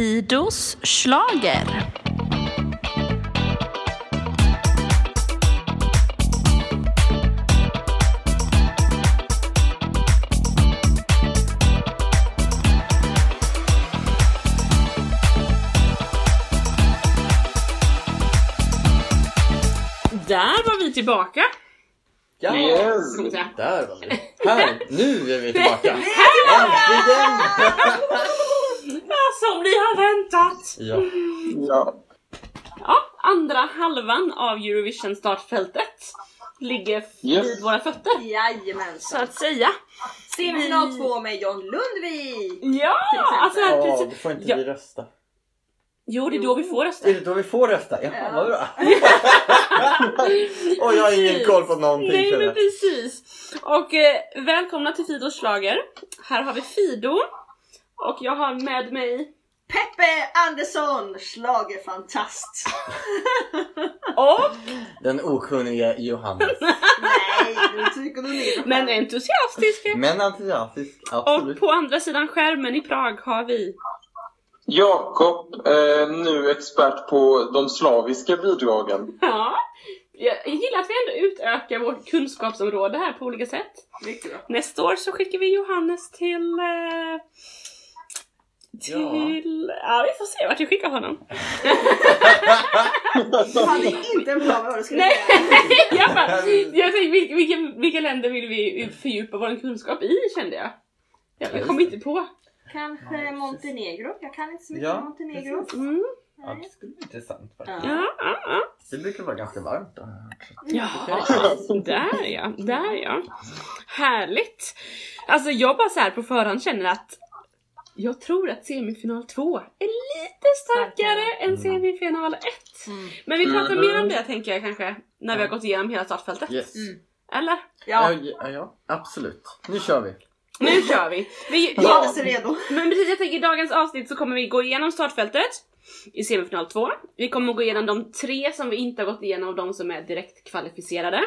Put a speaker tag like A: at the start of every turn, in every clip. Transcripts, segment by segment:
A: Fidos slager.
B: Där var vi tillbaka.
C: Ja,
B: säga.
C: där var vi. Här, nu är vi tillbaka. Äntligen!
B: Ja, som ni har väntat.
C: Ja,
D: Ja.
B: Ja, andra halvan av Eurovision startfältet ligger vid
D: Yes.
B: våra fötter. Så
E: Jajamensan.
B: att säga.
E: Semifinal 2 med John Lundvik.
B: Ja, alltså här precis.
C: då får inte
B: Ja.
C: vi rösta.
B: Jo, det är då vi får rösta.
C: Är det då vi får rösta? Jaha,
E: Ja.
C: vad bra. Och jag har ingen koll på någonting.
B: Nej men precis. Och eh, välkomna till Fidos slager. Här har vi Fido. Och jag har med mig
E: Peppe Andersson, schlagerfantast.
B: och,
C: Den okunnige Johannes.
E: Nej, nu tycker du ner.
B: men entusiastisk.
C: Men entusiastisk,
B: Och
C: absolut.
B: på andra sidan skärmen i Prag har vi
D: Jakob, eh, nu expert på de slaviska bidragen.
B: Ja, jag gillar att vi ändå utökar vårt kunskapsområde här på olika sätt. Nästa år så skickar vi Johannes till... Eh, till... Ja. vi får se vart vi skickar honom.
E: Du hade inte en plan med vad du skulle
B: Nej,
E: säga.
B: jag, bara, jag tänkte vilka, vilka, vilka länder vill vi fördjupa vår kunskap i kände jag. Jag, jag kom inte på.
E: Kanske Montenegro. Jag kan inte så mycket
C: Ja,
E: om Montenegro.
B: Mm.
C: Ja, det skulle bli intressant faktiskt.
E: Ja.
B: Ja, ja, ja.
C: Det brukar vara ganska varmt då.
B: Ja, där ja, där ja. Härligt. Alltså jag bara så här på förhand känner att jag tror att semifinal 2 är lite starkare än
C: Mm.
B: semifinal 1.
E: Mm.
B: Men vi pratar
D: Mm.
B: mer om det tänker jag kanske när vi har gått igenom hela startfältet.
C: Yes.
E: Mm.
B: Eller?
E: Ja,
C: Ja, ja, ja, absolut. Nu kör vi.
B: Nu kör vi! vi
E: jag
B: ja,
E: är så redo.
B: men precis, jag tänker i dagens avsnitt så kommer vi gå igenom startfältet i semifinal 2. Vi kommer gå igenom de tre som vi inte har gått igenom och de som är direkt kvalificerade.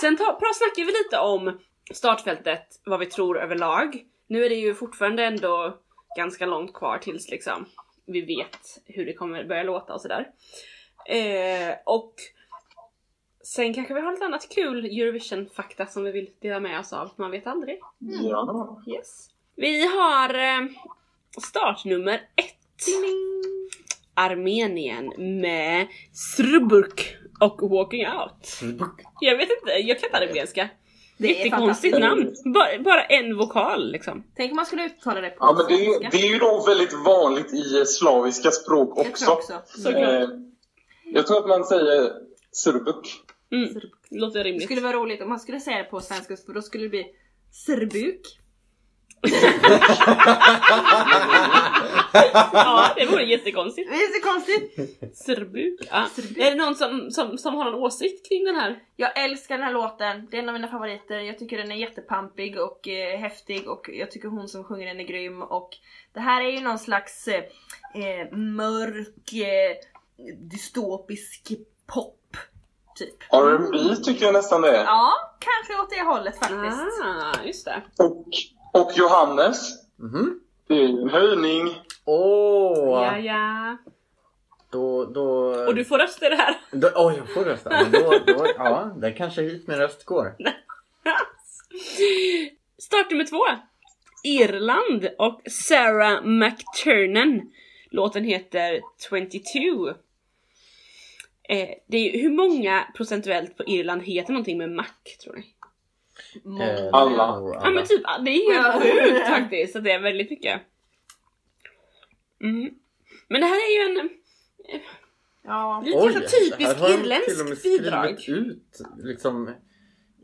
B: Sen ta, snackar vi lite om startfältet, vad vi tror överlag. Nu är det ju fortfarande ändå ganska långt kvar tills liksom vi vet hur det kommer börja låta och sådär. Eh, och sen kanske vi har lite annat kul Eurovision-fakta som vi vill dela med oss av, man vet aldrig.
D: Ja.
B: Yes. Vi har eh, startnummer ett. Armenien med Sruburk och Walking Out. Jag vet inte, jag kan inte armeniska.
E: Det är
B: Jättekonstigt namn. Bara, bara en vokal liksom.
E: Tänk om man skulle uttala det på
D: Ja, men det är, det är ju då väldigt vanligt i slaviska språk
E: Jag tror
D: också.
E: också.
B: Såklart.
D: Eh, jag tror att man säger surbuk.
B: Mm. Låter
E: Det
B: rimligt.
E: skulle vara roligt om man skulle säga det på svenska för då skulle det bli serbuk.
B: Ja, det vore jättekonstigt.
E: Det är så konstigt.
B: Srbuk. Ja. Är det någon som, som, som har någon åsikt kring den här?
E: Jag älskar den här låten, det är en av mina favoriter. Jag tycker den är jättepampig och eh, häftig och jag tycker hon som sjunger den är grym och det här är ju någon slags eh, eh, mörk, eh, dystopisk pop. Typ.
D: R&B tycker jag nästan det är.
E: Ja, kanske åt det hållet faktiskt.
B: Ah, just det.
D: Och, och Johannes,
C: Mhm.
D: det är en höjning.
C: Åh!
B: Ja, ja.
C: Då, då...
B: Och du får rösta i det här.
C: då Oj, jag får rösta. Men då, då, ja, det kanske hit min röst går.
B: Start nummer två. Irland och Sarah McTurnan. Låten heter 22. Eh, det är, hur många procentuellt på Irland heter någonting med Mac tror ni?
C: Eh,
D: Alla.
B: Ja men typ, det är helt sjukt faktiskt. Så det är väldigt mycket. Mm. Men det här är ju en
E: Ja.
B: lite
C: Oj,
B: kanske typisk
C: här har de till och med
B: irländsk bidrag.
C: skrivit ut liksom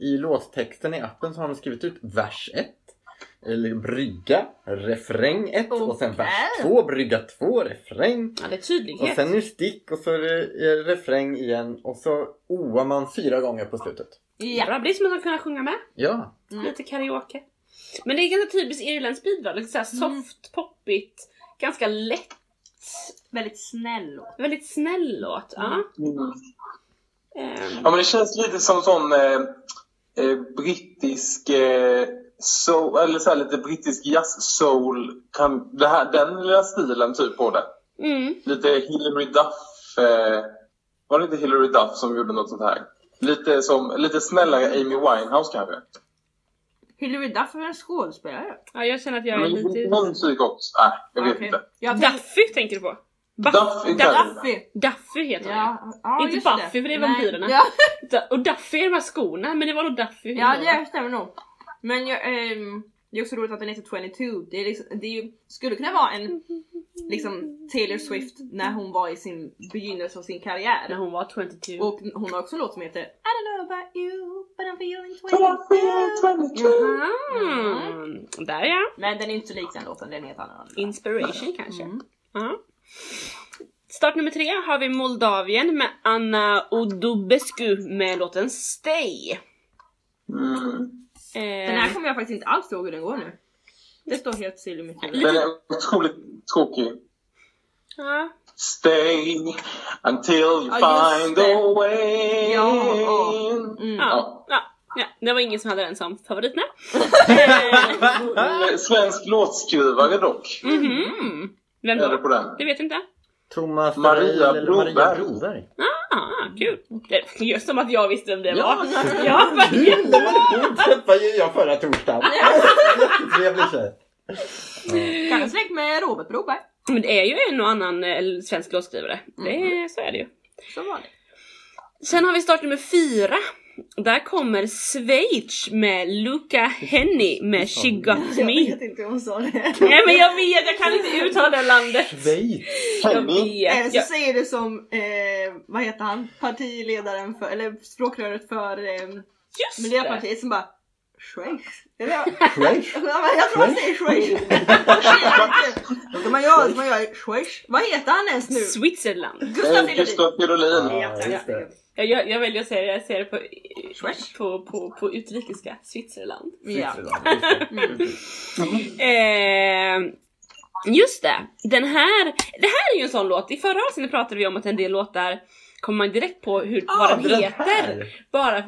C: i låttexten i appen så har de skrivit ut vers 1 eller brygga, refräng 1 och sen vers
E: Okej.
C: 2, brygga 2, refräng
B: Ja, det är
C: och
B: tydlighet.
C: sen är det stick och så är det refräng igen och så oar man fyra gånger på slutet.
E: Ja.
B: Bra, det är som att man kan sjunga med.
C: Ja,
E: Mm.
B: Lite karaoke. Men det är ganska typiskt irländskt bidrag. Lite såhär
E: Mm.
B: soft, poppigt, ganska lätt.
E: Väldigt snäll låt.
B: Väldigt snäll låt. Ja.
D: Mm.
B: Ehm,
D: Ja, men det känns lite som sån eh, eh, brittisk eh, soul, eller så här lite brittisk jazz-soul. Kan, det här, den lilla stilen typ på det.
B: Mm.
D: Lite Hillary Duff. Eh, var det inte Hillary Duff som gjorde något sånt här? Lite, som, lite snällare Amy Winehouse kanske?
E: Hillary Duff är en skådespelare.
B: Ja, jag känner att jag är
D: Men
B: lite...
D: hon tycker också... Nej, jag vet inte.
E: Jag
B: Duffy tänker du på? Buff-
D: Duff är
B: Duff-
D: kanske-
E: Duffy.
B: Duffy heter hon
E: Ja, ja,
B: Inte Buffy, för det är
E: Nej.
B: vampyrerna.
E: Ja.
B: Och Duffy är de här skorna, men det var nog Duffy.
E: ja det stämmer nog. Men jag, ehm, det är också roligt att den heter 22. Det, är liksom, det är ju, skulle kunna vara en liksom Taylor Swift när hon var i sin begynnelse av sin
B: När
E: karriär.
B: hon var 22.
E: Och hon har också en låt som heter I don't know about you but I'm feeling
D: But I
E: 22.
D: feel 22.
B: Jaha, där ja.
E: Men den är inte lik den låten, den är helt annorlunda.
B: Inspiration kanske.
E: Mm.
B: Start nummer tre har vi Moldavien med Anna Odubescu med låten Stay.
D: Mm.
B: Eh,
E: Den här kommer jag faktiskt inte alls ihåg hur den går nu. Det står helt still i mitt huvud.
D: Den är otroligt tråkig.
B: ja.
D: Stay until you
E: Ja,
D: find
E: det.
D: a way
E: Ja, ja.
D: in.
E: Mm.
B: Ja. Ja. ja, det var ingen som hade den som favorit nej.
D: Eh, Svensk låtskrivare dock.
B: Mhm. Vem
D: Är det
B: då?
D: på den?
B: Det vet jag inte.
C: Thomas
D: Maria
C: eller Maria
D: Broberg.
C: Broberg.
B: Ah, kul. Det, just som att jag visste vem det
C: Ja,
B: var.
C: ja.
B: Ja, verkligen.
C: Hon träffade ju jag förra torsdagen. Jättetrevlig tjej.
E: Kanske släkt med Robert Broberg.
B: Men det är ju en och annan eh, svensk låtskrivare. Det, är- Så är det ju.
E: Så var det.
B: Sen har vi start nummer fyra. Där kommer Schweiz med Luca Henny med She Got Me.
E: inte hur hon sa det.
B: Nej men jag vet, jag kan inte uttala det landet.
C: Schweiz.
B: Jag.
E: Eller
B: vet.
E: så
B: Jag,
E: säger du som, eh, vad heter han, partiledaren för, eller språkröret för eh,
B: just det.
E: Miljöpartiet som bara Schweiz. Eller jag,
C: Schweiz.
E: jag tror man säger Schweiz. Man som man gör i Schweiz? Vad heter han ens nu?
B: Switzerland.
E: Gustav
D: Eh,
E: Fridolin.
D: Gustav Fridolin.
E: Ja,
C: det.
B: Jag, jag, jag väljer att säga det, jag säger det på,
E: Schweiz.
B: på, på, på utrikiska. Switzerland.
E: Ja.
C: Switzerland, just det.
E: Mm.
B: Eh, just det, den här, det här är ju en sån låt. I förra avsnittet pratade vi om att en del låtar kommer man direkt på hur,
C: Ah,
B: vad den heter. Bara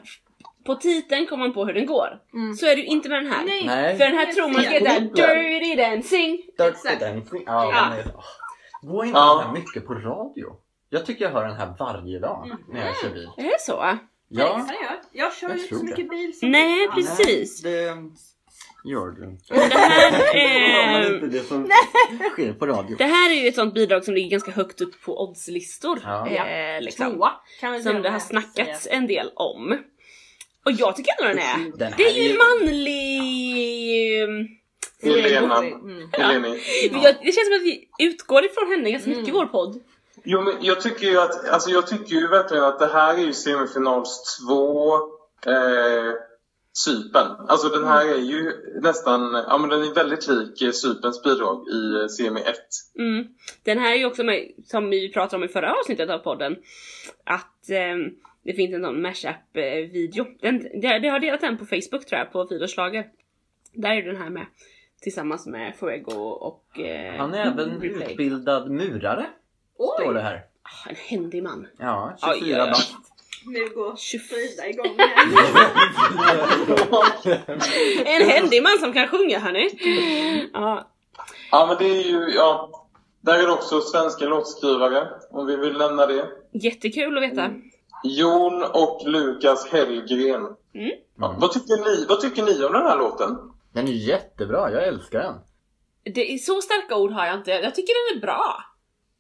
B: på titeln kommer man på hur den går.
E: Mm.
B: Så är det ju inte med den här.
E: Nej.
C: Nej.
B: För den här tror man ska heta Dirty Dancing.
C: Dirty
E: Exakt.
C: Dancing. Ja,
B: Ja.
C: Går inte
D: Ja.
C: mycket på radio? Jag tycker jag hör den här varje dag när jag kör bil.
B: Är det så?
C: Ja,
E: Ja. Jag, jag kör
C: Jag
E: ju inte så
C: det.
E: mycket bil. som
B: Nej, precis.
C: det gör du inte.
B: Det här,
C: Det
B: eh,
C: är inte det som sker på radio.
B: det här är ju ett sånt bidrag som ligger ganska högt upp på oddslistor.
C: Ja.
B: Eh, liksom.
E: Tvåa kan vi säga
B: Som det har snackats
E: säger.
B: en del om. Och jag tycker ändå den är.
C: Den
B: Det är ju manlig...
D: Helena.
E: Mm.
D: Helene.
B: Men jag, det känns som att vi utgår ifrån henne ganska mycket i
E: Mm.
B: vår podd.
D: Jo, men jag tycker ju att, alltså jag tycker ju verkligen att det här är ju semifinals två eh, Cypern. Alltså den här är ju nästan, ja men den är väldigt lik eh, Cyperns bidrag i eh, semi 1.
B: Mm. Den här är ju också med, som vi pratade om i förra avsnittet av podden, att ehm, det finns en sån mashup-video. Den, det, det har delat den på Facebook tror jag, på Fidroslager. Där är den här med. Tillsammans med Fuego och... Eh,
C: Han är även
B: Replay.
C: utbildad murare. Står det här.
B: Ah, en händig man.
C: Ja,
B: Oj,
C: 24
B: oj, oj.
C: bast.
E: Nu går
B: 24.
E: Frida igång här.
B: En händig man som kan sjunga hörni. Ja,
D: Ja men det är ju, ja. Där är det också svenska låtskrivare, om vi vill nämna det.
B: jättekul att veta.
D: Jon och Lukas Hellgren.
B: Mm.
D: Ja, vad, tycker ni, vad tycker ni om den här låten?
C: Den är jättebra, jag älskar den.
B: Det är så starka ord har jag inte. Jag tycker den är bra.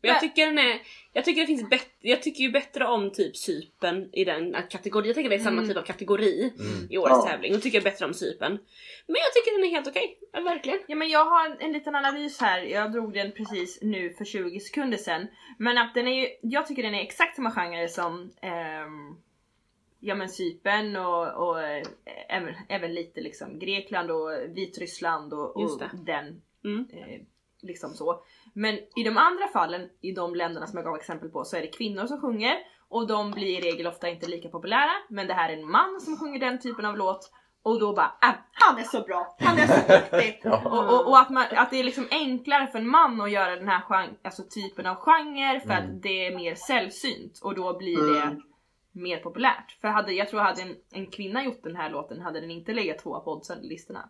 B: Men Jag tycker den är, jag tycker det finns bättre, jag tycker ju bättre om typ sypen i den kategorin. Jag tänker det är samma
E: Mm.
B: typ av kategori
C: Mm.
B: i årets
D: Ja.
B: tävling. Då tycker jag bättre om sypen. Men jag tycker den är helt okej. Ja, verkligen.
E: Ja men jag har en, en liten analys här, jag drog den precis nu för 20 sekunder sedan. Men att den är ju, jag tycker den är exakt samma genre som ehm, Ja men Cypern och, och eh, även, även lite liksom Grekland och Vitryssland och, och den
B: Mm.
E: eh, liksom så. Men i de andra fallen, i de länderna som jag gav exempel på, så är det kvinnor som sjunger och de blir i regel ofta inte lika populära. Men det här är en man som sjunger den typen av låt och då bara ah, han är så bra, han är så duktig.
C: Ja.
E: Och, och, och att, man, att det är liksom enklare för en man att göra den här genre, alltså typen av genre för
C: Mm.
E: att det är mer sällsynt och då blir det
D: Mm.
E: mer populärt. För hade, jag tror hade en, en kvinna gjort den här låten hade den inte legat tvåa på oddsen-listorna.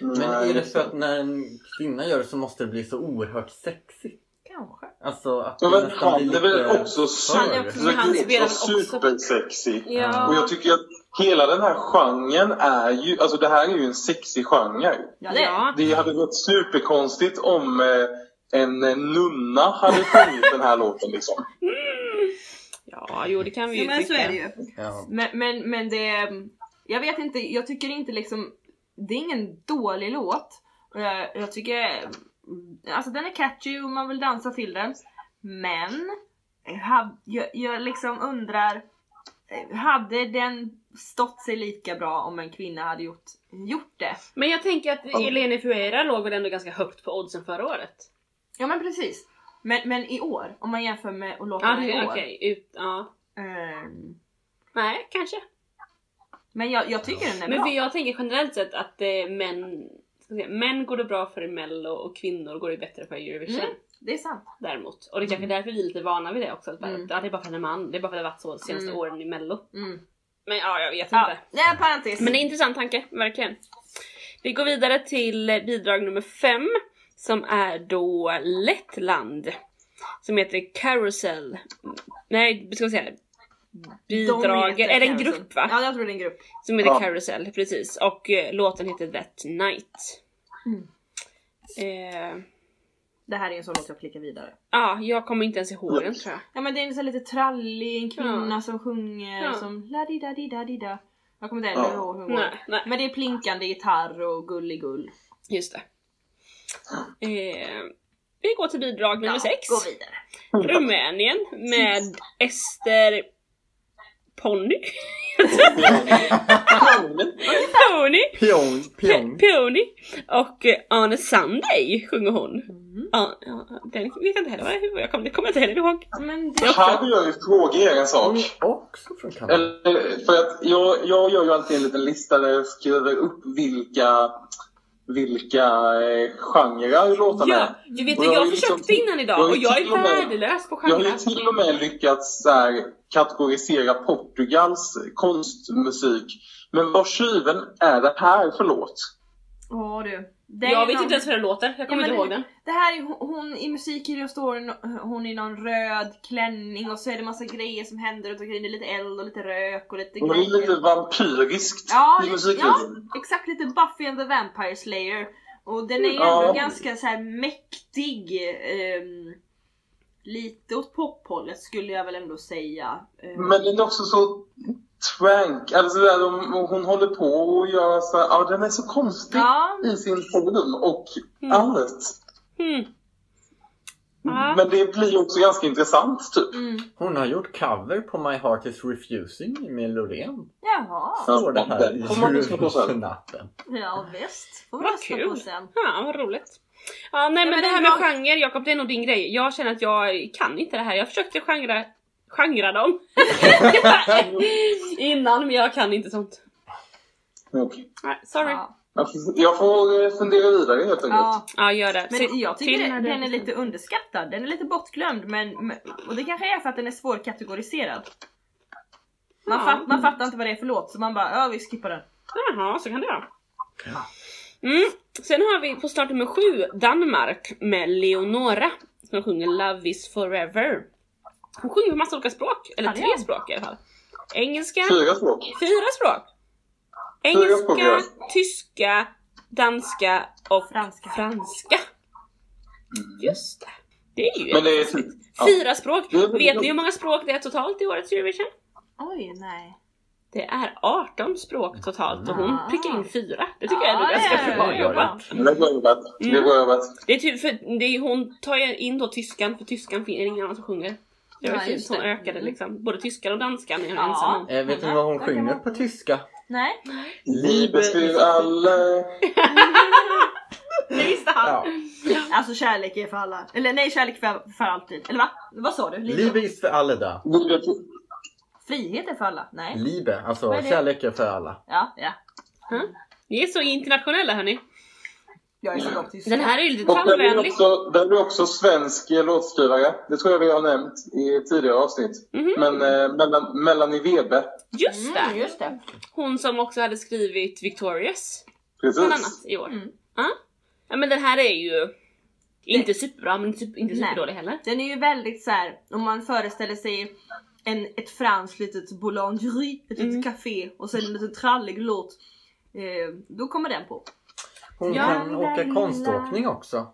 C: Men är det så att när en kvinna gör det så måste det bli så oerhört sexigt?
E: Kanske.
C: Alltså att
D: Ja,
C: det
D: men han
C: blir
D: är väl också
C: för-
D: supersexy.
B: Ja.
D: Och jag tycker att hela den här genren är ju, alltså det här är ju en sexig genre.
E: Ja, det är.
D: Det hade varit superkonstigt om eh, en eh, nunna hade sjungit den här låten liksom.
B: Ja, jo det kan vi ju
E: Ja, men så
B: tycka.
E: är det ju.
C: Ja.
E: Men, men, men det... Jag vet inte, jag tycker inte liksom... Det är ingen dålig låt. Jag, tycker... Alltså den är catchy och man vill dansa till den. Men... Jag, jag liksom undrar... Hade den stått sig lika bra om en kvinna hade gjort, gjort det?
B: Men jag tänker att Eleni Fuera låg väl ändå ganska högt på oddsen förra året?
E: Ja men precis. Men, men i år, om man jämför med och låta
B: Ja,
E: i år.
B: Ut, ja.
E: Ehm,
B: Nej, kanske.
E: Men jag, jag tycker den är
B: Men
E: bra.
B: för jag tänker generellt sett att eh, män, ska säga, män går det bra för i mello och kvinnor går det bättre för i Eurovision.
E: Mm. Det är sant.
B: Däremot. Och det är kanske därför vi är lite vana vid det också. Att bara,
E: Mm.
B: ja, det är bara för att är man. Det är bara för att det har varit så de senaste
E: Mm.
B: åren i mello.
E: Mm.
B: Men ja, jag vet
E: Ja,
B: inte.
E: nej, parentes.
B: Men det är en intressant tanke, verkligen. Vi går vidare till bidrag nummer fem som är då Lettland. Som heter Carousel. Nej, ska vi säga Bidrag,
E: De
B: är det en grupp va?
E: Ja, jag tror det är en grupp.
B: Som heter
D: Ja.
B: Carousel, precis. Och eh, låten heter That Night.
E: Mm.
B: Eh,
E: Det här är en sån låt jag klickar vidare.
B: Ja, jag kommer inte ens ihåg den tror jag.
E: Ja men det är en sån lite trallig, en kvinna
B: Ja.
E: som sjunger
B: Ja.
E: som la di da di da di da. Jag kommer inte heller
D: Ja.
E: ihåg hur hon går. Men det är plinkande gitarr och gulligull.
B: just det. Eh, vi går till bidrag nummer sex.
E: gå vidare.
B: Rumänien med Ester Pony. Pony.
C: Pjong, pjong.
B: Pony. Och eh, Arne Sunday sjunger hon.
E: Mm.
B: Ja, ja, den vet jag inte heller vad jag, kommer, det kommer jag inte heller ihåg.
E: Men det...
D: Här vill jag ju fråga er en sak.
C: är också från Kanada.
D: Eller, för att jag, jag gör ju alltid en liten lista där jag skriver upp vilka, vilka eh, genrer låtarna
B: Ja,
D: är.
B: du vet
D: Och
B: jag,
D: jag har liksom-
B: innan idag och jag är
D: till och med-
B: värdelös på
D: Jag har ju
B: genrer.
D: till och med lyckats så här, kategorisera Portugals konstmusik. Men vad tjuven är det här för låt?
E: Åh du. Det
B: Jag vet
E: någon-
B: inte ens hur den låter, jag kommer
E: Ja,
B: inte ihåg den.
E: Det här är hon, hon i musikvideon står hon, hon i någon röd klänning och så är det massa grejer som händer runt omkring. Det är lite eld och lite rök och lite
D: Det är lite vampyriskt
E: Ja,
D: i musikvideon.
E: ja, exakt lite Buffy and the Vampire Slayer. Och den är ju
D: Ja.
E: ändå ganska så här mäktig. ehm, lite åt pophållet skulle jag väl ändå säga. Ehm,
D: Men den är också så twank. Alltså där de, hon håller på och gör så här, ja den är så konstig
E: ja,
D: i sin form och
B: Mm.
D: allt.
B: Hmm. Ja.
D: Men det blir ju också ganska intressant typ.
E: mm,
C: Hon har gjort cover på My Heart Is Refusing med Loreen.
E: jaha.
C: Står det här i. Eurovision-appen.
E: Ja visst. Får vi
B: kul.
E: på sen.
B: Ja, vad roligt. Ja, nej men,
E: men
B: det här
E: är
B: med
E: bra.
B: genre, Jakob, det är nog din grej. Jag känner att jag kan inte det här. Jag försökte genra, genra dem innan, men jag kan inte sånt. Nej, sorry. Ja,
E: Ja.
D: Jag får- eh, fundera vidare helt enkelt.
E: Ja,
B: gör det.
E: men
B: Se-
E: jag tycker
B: du-
E: den är lite underskattad. Den är lite bortglömd men, men och det kanske är för att den är svårkategoriserad. Man,
B: Ja.
E: fatt, man fattar inte vad det är för låt så man bara ja vi skippar den.
B: Jaha, så kan det vara. Mm. Sen har vi på start nummer sju Danmark med Leonora som sjunger Love is forever. Hon sjunger på massa olika språk, eller
E: Ja,
B: tre
E: hon.
B: språk i alla fall. Engelska,
D: Fyra språk.
B: fyra språk.
D: Fyra språk,
B: Engelska,
D: ja.
B: tyska, danska och
E: Franska.
B: franska. Just det. Det är ju
D: Men det är typ- ja.
B: Fyra språk.
D: Är väldigt
B: Vet ni hur många språk det är totalt i årets Eurovision?
E: Oj nej.
B: Det är 18 språk totalt och hon
E: Ah.
B: prickar in fyra. Det tycker jag är
E: Ja,
B: ganska
E: det är
B: bra jobbat.
D: Det är bra jobbat. Det är bra jobbat.
B: Det är typ för det är, hon tar in då tyskan för tyskan finns ingen annan som sjunger. Det var
E: Ja,
B: fint, hon ökade liksom. Både tyskan och danskan är hon
E: Ja.
B: ensam om.
C: Eh, vet ni vad hon sjunger på tyska?
E: Nej.
D: Liebe für alle.
E: Det visste han.
C: Ja.
E: Alltså kärlek är för alla. Eller nej kärlek för, för alltid. Eller va? Vad sa du?
C: Liebe ist för alla da.
E: Frihet är för alla? Nej.
C: Liebe, alltså
E: är
C: kärlek är för alla.
E: Ja, ja.
B: Ni är så internationella hörni.
E: Jag är så tyska.
B: Den här är ju lite
D: Och den är
B: trallvänlig.
D: också, den är också svensk låtskrivare. Det tror jag vi har nämnt i tidigare avsnitt.
B: Mhm.
D: Men eh, mellan, Melanie Webe.
B: Just
E: Mm,
B: det!
E: just det.
B: Hon som också hade skrivit Victorious.
D: Precis.
B: bland annat i år.
E: Mm.
B: Ja. ja men den här är ju inte superbra men inte, superdålig heller.
E: Den är ju väldigt så här, om man föreställer sig en, ett franskt litet boulangerie, ett
B: Mm.
E: litet café och sen en liten trallig låt. Eh, då kommer den på.
C: Hon
B: Ja,
C: kan åka konståkning också.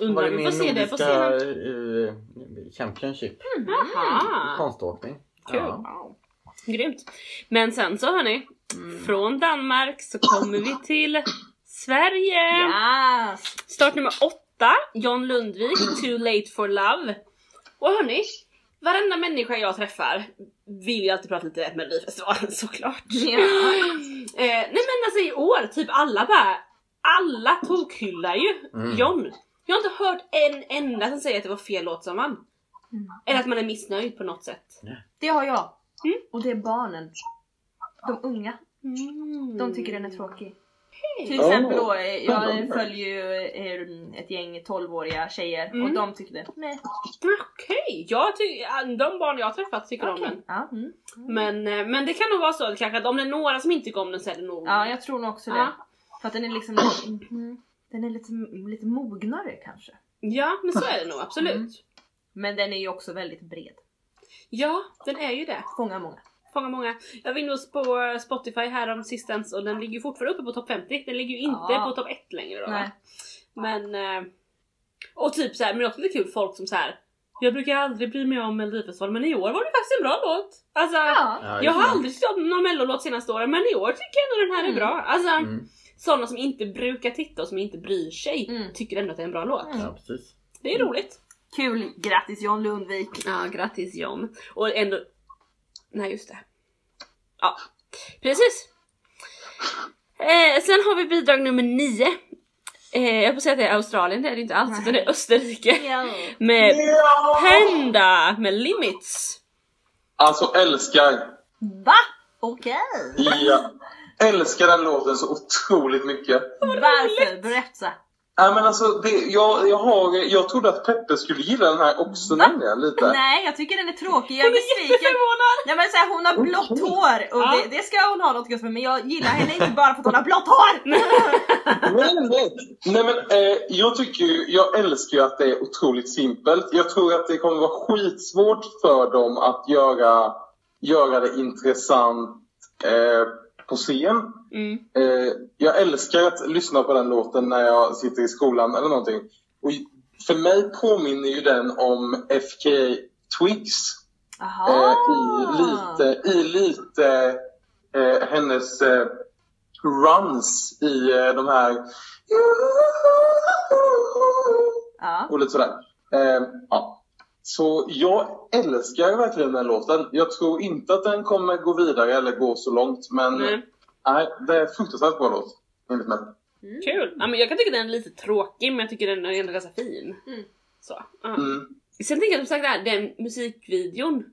B: Undrar vi får se det på
C: Nordiska
B: scenen.
C: eh, Championship.
B: Jaha!
C: Konståkning.
B: Kul.
C: Ja.
B: Grymt. Men sen så hörni, från Danmark så kommer vi till Sverige!
E: Yes.
B: Start nummer åtta, John Lundvik, Too late for love. Och hörni, varenda människa jag träffar vill ju alltid prata lite Melodifestivalen såklart.
E: Ja.
B: Eh, nej men alltså i år, typ alla bara, alla tokhyllar ju
C: Mm.
B: John. Jag har inte hört en enda som säger att det var fel låt som vann.
E: Mm.
B: Eller att man är missnöjd på något sätt.
E: Det har jag.
B: Mm.
E: Och det är barnen. De unga.
B: Mm.
E: De tycker den är tråkig. Till
D: Oh.
E: exempel då, eh, jag följer ju eh, ett gäng 12-åriga tjejer och
B: Mm.
E: de tyckte nej.
B: Okej, jag ty- de barn jag har träffat tycker om den.
E: Ja, mm.
B: Men, eh, men det kan nog vara så kanske att om det är några som inte tycker om den så är det nog...
E: ja, jag tror nog också det.
B: Ja.
E: För att den är liksom mm, den är lite, lite mognare kanske.
B: Ja, men så är det nog absolut.
E: Mm. Men den är ju också väldigt bred.
B: Ja, den är ju det.
E: Fångar många.
B: Fångar många. Jag var inne på Spotify här om sistens och den ligger ju fortfarande uppe på topp 50. Den ligger ju inte
E: Ja.
B: på topp 1 längre då.
E: Nej.
B: Men... eh, Och typ så här, men det är också lite kul folk som så här. Jag brukar aldrig bry mig om Melodifestivalen men i år var det faktiskt en bra låt. Alltså,
E: Ja.
C: Ja,
B: jag har aldrig tyckt om någon mellolåt senaste åren men i år tycker jag ändå den här är
E: Mm.
B: bra. Alltså,
C: Mm.
B: Sådana som inte brukar titta och som inte bryr sig
E: Mm.
B: tycker ändå att det är en bra låt.
E: Mm.
C: Ja, precis.
B: Det är roligt.
E: Kul! Grattis John Lundvik!
B: Ja, grattis John. Och ändå... Nej, just det. Ja, precis. Eh, sen har vi bidrag nummer nio. Eh, jag får säga att det är Australien, det är det inte alls, utan det är Österrike.
E: Ja.
B: Med
D: Ja!
B: Panda med Limits.
D: Alltså älskar.
E: Va? Okej!
D: Ja. Älskar den låten så otroligt mycket.
E: Varför? Berätta!
D: Nej men alltså, det, jag, jag, har, jag trodde att Peppe skulle gilla den här också
E: Va?
D: nämligen lite.
E: Nej, jag tycker den är tråkig. Jag är
B: Hon är
E: besviken. Nej men så här, hon har blått hår och
B: Ja.
E: det, det ska hon ha något gott för men jag gillar henne inte bara för att hon har blått hår!
D: Nej, nej. nej men eh, jag tycker ju, jag älskar ju att det är otroligt simpelt. Jag tror att det kommer vara skitsvårt för dem att göra, göra det intressant eh, på scen.
B: Mm.
D: Eh, jag älskar att lyssna på den låten när jag sitter i skolan eller någonting. Och för mig påminner ju den om FKA Twigs. Eh, I lite, i lite eh, hennes eh, runs i eh, de här
E: Ja.
D: och lite sådär. Eh, ja. Så jag älskar verkligen den låten. Jag tror inte att den kommer gå vidare eller gå så långt men
B: Nej.
D: nej, det är fruktansvärt bra låt. Enligt mig.
B: Kul! Ja, men jag kan tycka den är lite tråkig men jag tycker den är ändå ganska fin.
E: Mm.
B: Så.
D: Mm.
B: Sen tänker jag som sagt där, den musikvideon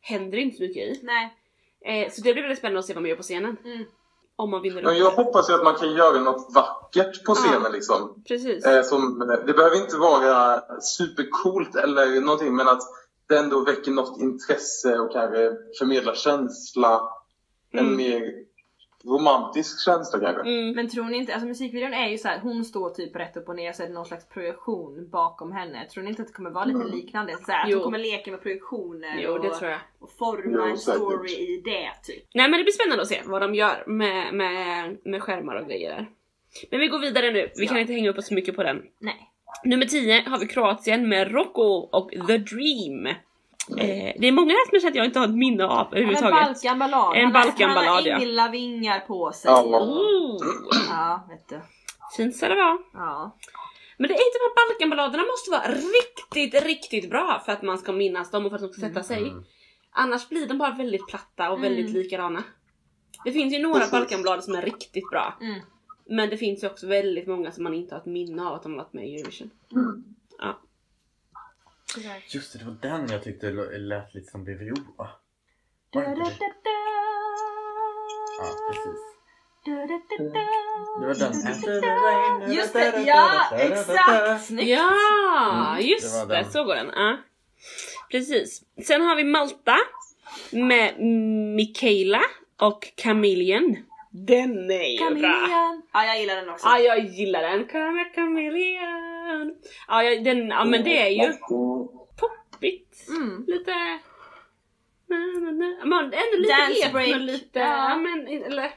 B: händer inte så mycket i.
E: Nej.
B: Eh, så det blir väldigt spännande att se vad man gör på scenen.
E: Mm.
B: Om man vinner
D: Men
B: upp.
D: jag hoppas ju att man kan göra något vackert på scenen
B: Ja.
D: liksom.
B: Precis.
D: Eh, som, det behöver inte vara supercoolt eller någonting men att det ändå väcker något intresse och kanske förmedlar känsla. En
B: Mm.
D: mer romantisk känsla kanske.
B: Mm.
E: Men tror ni inte, alltså musikvideon är ju så här, hon står typ rätt upp och ner så är det någon slags projektion bakom henne. Tror ni inte att det kommer vara lite liknande? Så här, att hon kommer leka med projektioner
B: Jo, det
E: och,
B: tror jag.
E: och forma
D: Jo,
E: en story i det typ.
B: Nej men det blir spännande att se vad de gör med, med, med skärmar och grejer där. Men vi går vidare nu, vi kan
E: Ja.
B: inte hänga upp oss så mycket på den.
E: Nej.
B: Nummer 10 har vi Kroatien med Rocco och The Dream. Eh, det är många här som jag att jag inte har ett minne av
E: En
B: överhuvudtaget.
E: Balkanballad.
B: En
E: Han har-
B: Balkanballad,
E: Han
B: ja.
E: har änglavingar på sig.
D: Ja.
B: Oh,
E: Ja, vet du.
B: fint ska det vara.
E: Ja.
B: Men det är inte de här Balkanballaderna måste vara riktigt, riktigt bra för att man ska minnas dem och för att de ska sätta sig.
C: Mm.
B: Annars blir de bara väldigt platta och väldigt
E: Mm.
B: likadana. Det finns ju några. Balkanblad som är riktigt bra.
E: Mm.
B: Men det finns ju också väldigt många som man inte har ett minne av att de har varit med i Eurovision.
D: Mm.
E: Tyvärr.
C: Just det, det var den jag tyckte lät lite som BVO va? Var det inte det? Ja, precis. Det var den.
E: Just det, ja exakt! Snyggt!
B: Ja, just
C: det
B: så går den. Ja. Precis. Sen har vi Malta med Mikaela och Chameleon. Den är ju bra!
E: Chameleon. Ja, jag gillar den också.
B: Ja, jag gillar den. Come chameleon. Ja, jag- den, ja men det är ju poppigt.
E: Mm.
B: Lite... Men ändå lite
E: Dance break.
B: lite...
E: Ja.
B: Ja. men eller...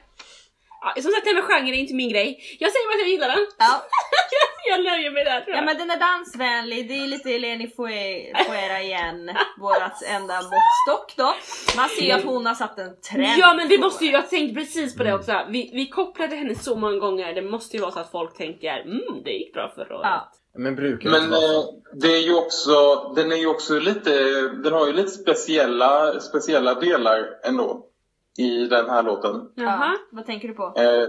B: Ja, som sagt den här genren är inte min grej. Jag säger bara att jag gillar den.
E: Ja.
B: jag nöjer mig där tror
E: ja
B: jag.
E: men den är dansvänlig, det är lite Eleni Fue- Fuera igen, vårat enda måttstock då. Man ser ju att hon har satt en trend.
B: Ja men det måste ju, jag tänkte precis på det också. Vi, vi kopplade henne så många gånger, det måste ju vara så att folk tänker mm det gick bra förra året.
E: Ja.
C: Men brukar det
D: Men eh, det är ju också, den är ju också lite, den har ju lite speciella, speciella delar ändå i den här låten.
B: Jaha.
E: Ja. Vad tänker du på?
D: Eh,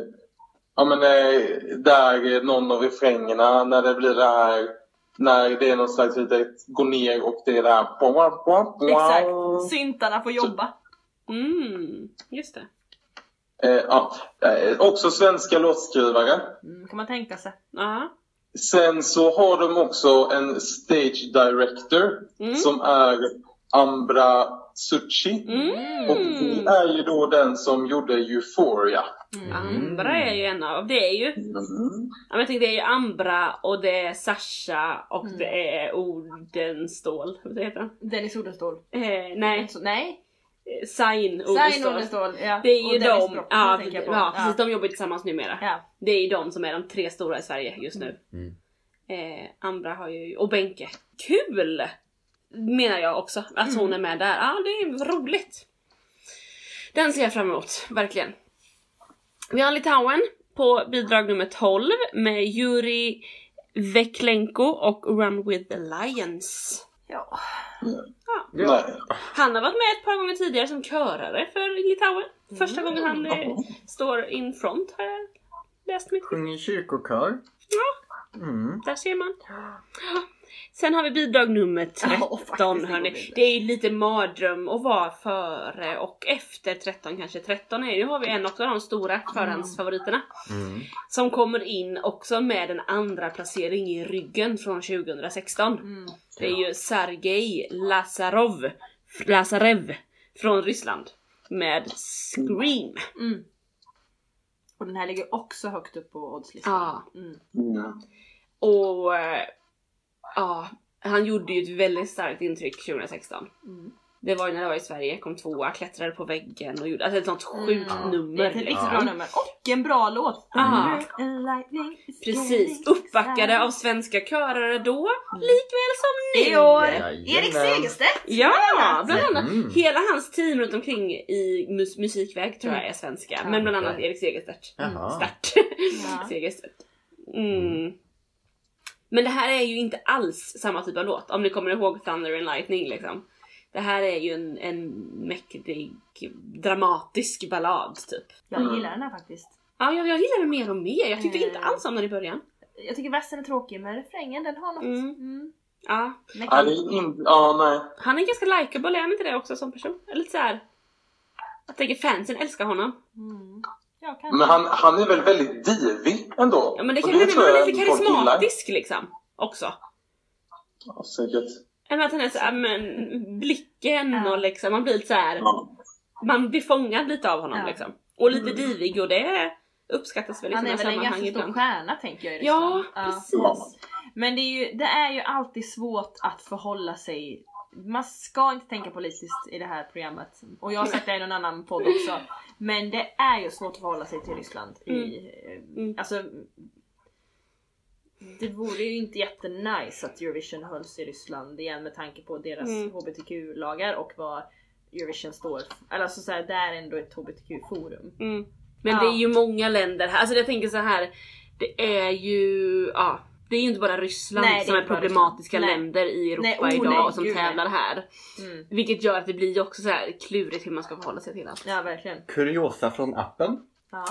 D: ja men eh, där någon av refrängerna när det blir det här, när det är någon slags litet gå ner och det är det här
E: Exakt, syntarna får jobba.
B: Mm, just det.
D: Eh, ja, eh, också svenska låtskrivare.
E: Mm, kan man tänka sig.
B: Ja.
D: Sen så har de också en stage director
B: Mm.
D: som är Ambra Suchi.
B: Mm.
D: Och det är ju då den som gjorde Euphoria.
B: Ambra är ju en av, det är ju, ja, men jag tänkte det är ju Ambra och det är Sasha och
E: Mm.
B: det är Odenstål, vad heter han?
E: Dennis Odenstål.
B: Eh, nej,
E: Så, nej,
B: eh, Sain. Odenstål.
E: Ja.
B: Det är ju de,
E: Brock,
B: ja, ja precis,
E: ja.
B: de jobbar tillsammans numera.
E: Ja.
B: Det är ju de som är de tre stora i Sverige just nu.
C: Mm.
B: Eh, Ambra har ju, och Benke. Kul! Menar jag också, att
E: Mm.
B: hon är med där. Ja, det är roligt. Den ser jag fram emot, verkligen. Vi har Litauen på bidrag nummer 12 med Yuri Veklenko och Run with the Lions.
E: Ja.
D: Nej.
B: Han har varit med ett par gånger tidigare som körare för Litauen. Första gången han eh, står in front har jag läst mitt
C: Sjunger kyrkokör.
B: Ja,
C: Mm.
B: där ser man. Sen har vi bidrag nummer 13
E: Ja, faktiskt, det går
B: hörni. Det är ju lite mardröm att vara före och efter 13 kanske. 13 är ju, har vi en av de stora förhandsfavoriterna.
C: Mm.
B: Som kommer in också med en andra placering i ryggen från 2016.
E: Mm.
B: Det är ju Sergej Lazarov, Lazarev från Ryssland. Med Scream.
E: Mm. Och den här ligger också högt upp på oddslistan.
B: Ja.
E: Mm.
D: Mm.
B: Och eh, ja, han gjorde ju ett väldigt starkt intryck 2016.
E: Mm.
B: Det var ju när jag var i Sverige, kom tvåa, klättrade på väggen och gjorde alltså ett sånt sjukt
E: Mm.
B: nummer.
E: Det är ett riktigt
B: liksom.
E: bra nummer. Och en bra låt!
B: Ah. Precis, uppbackade av svenska körare då, likväl som nu.
E: I år! Erik Segerstedt!
B: Ja, bland annat.
C: Mm.
B: Hela hans team runt omkring i mus- musikväg tror jag är svenska.
E: Ja,
B: men bland annat. Erik Segerstedt.
C: Jaha.
B: Start.
E: Ja.
B: Segerstedt. Mm. Men det här är ju inte alls samma typ av låt. Om ni kommer ihåg Thunder and Lightning liksom. Det här är ju en, en mäktig, dramatisk ballad typ.
E: Jag gillar den här faktiskt.
B: Ja, jag, jag gillar den mer och mer. Jag tyckte
E: Mm.
B: inte alls om den i början.
E: Jag tycker versen är tråkig men refrängen den har något.
B: Mm.
E: Mm.
B: Ja.
D: Ja, det är in... ja, nej.
B: Han är ganska likeable, är han inte det också som person? Eller lite såhär... Jag tänker fansen älskar honom.
E: Mm. Ja.
D: Men han, han är väl väldigt divig ändå?
B: Ja men det kan ju
D: tror
B: han är lite karismatisk liksom. Också.
D: Ja, säkert.
B: Eller att han är såhär, men blicken
E: Ja.
B: och liksom, man blir lite såhär,
D: Ja.
B: man blir fångad lite av honom
E: Ja.
B: liksom. Och lite divig och det uppskattas väl i
E: Han är väl en ganska stor stjärna tänker jag i
B: Ja,
E: Ryssland.
B: precis.
D: Ja.
E: Men det är, ju, det är ju alltid svårt att förhålla sig man ska inte tänka politiskt i det här programmet. Och jag har sagt det i någon annan podd också. Men det är ju svårt att förhålla sig till Ryssland. I, eh,
B: Mm.
E: Alltså, det vore ju inte jättenice att Eurovision hölls i Ryssland igen med tanke på deras
B: Mm.
E: HBTQ-lagar och vad Eurovision står för. Eller alltså så här, det är ändå ett HBTQ-forum.
B: Mm. Men
E: Ja.
B: det är ju många länder här, alltså jag tänker så här. det är ju, ja. Det är ju inte bara Ryssland
E: Nej, är
B: som är
E: bara
B: problematiska
E: Ryssland. Nej.
B: länder i Europa
E: Nej, oh,
B: idag
E: nej,
B: som
E: gud,
B: tävlar här.
E: Mm.
B: Vilket gör att det blir också så här klurigt hur man ska förhålla sig till allt.
E: Ja, verkligen.
C: Kuriosa från appen.
E: Ja.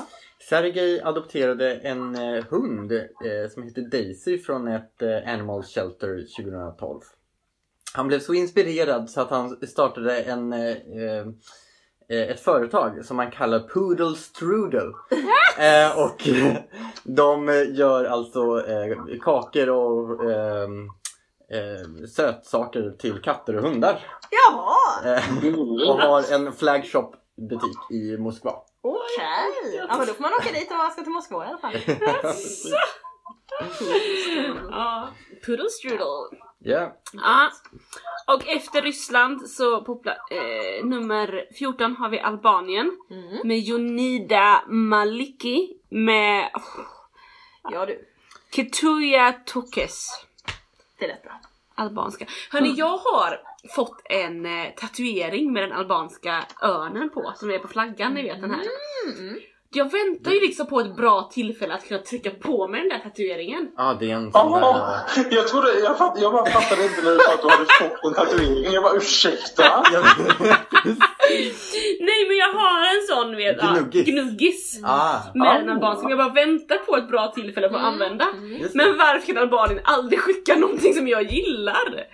C: Sergej adopterade en eh, hund eh, som heter Daisy från ett eh, Animal Shelter 2012. Han blev så inspirerad så att han startade en, eh, eh, ett företag som man kallar Poodle Strudel. eh, och de gör alltså eh, kakor och eh, eh, sötsaker till katter och hundar.
E: Jaha!
C: Eh, och har en flagshop butik i Moskva.
E: Okej! Ja men då får man åka dit man ska till Moskva i alla fall.
B: Ja, Pudelstrudel.
C: Ja.
B: Ja. Och efter Ryssland så på eh, nummer 14 har vi Albanien
E: Mm.
B: med Jonida Maliki med oh,
E: Ja du,
B: Ketuya Tokes.
E: det lät bra.
B: Albanska. Hörni, jag har fått en eh, tatuering med den albanska örnen på som är på flaggan, ni vet den här.
E: Mm.
B: Jag väntar ju liksom på ett bra tillfälle att kunna trycka på mig den där tatueringen.
C: Ja, det är en sån
D: Jaha,
C: där...
D: jag trodde, jag, fatt, jag bara fattade inte när du sa att du hade fått en tatuering. Jag bara ursäkta?
B: Nej men jag har en sån vet
C: Gnuggis.
B: gnuggis.
C: ah,
B: Med den
D: Ah.
B: albanska, jag bara väntar på ett bra tillfälle för att använda.
C: just det.
B: Men varför kan Albanien aldrig skicka någonting som jag gillar?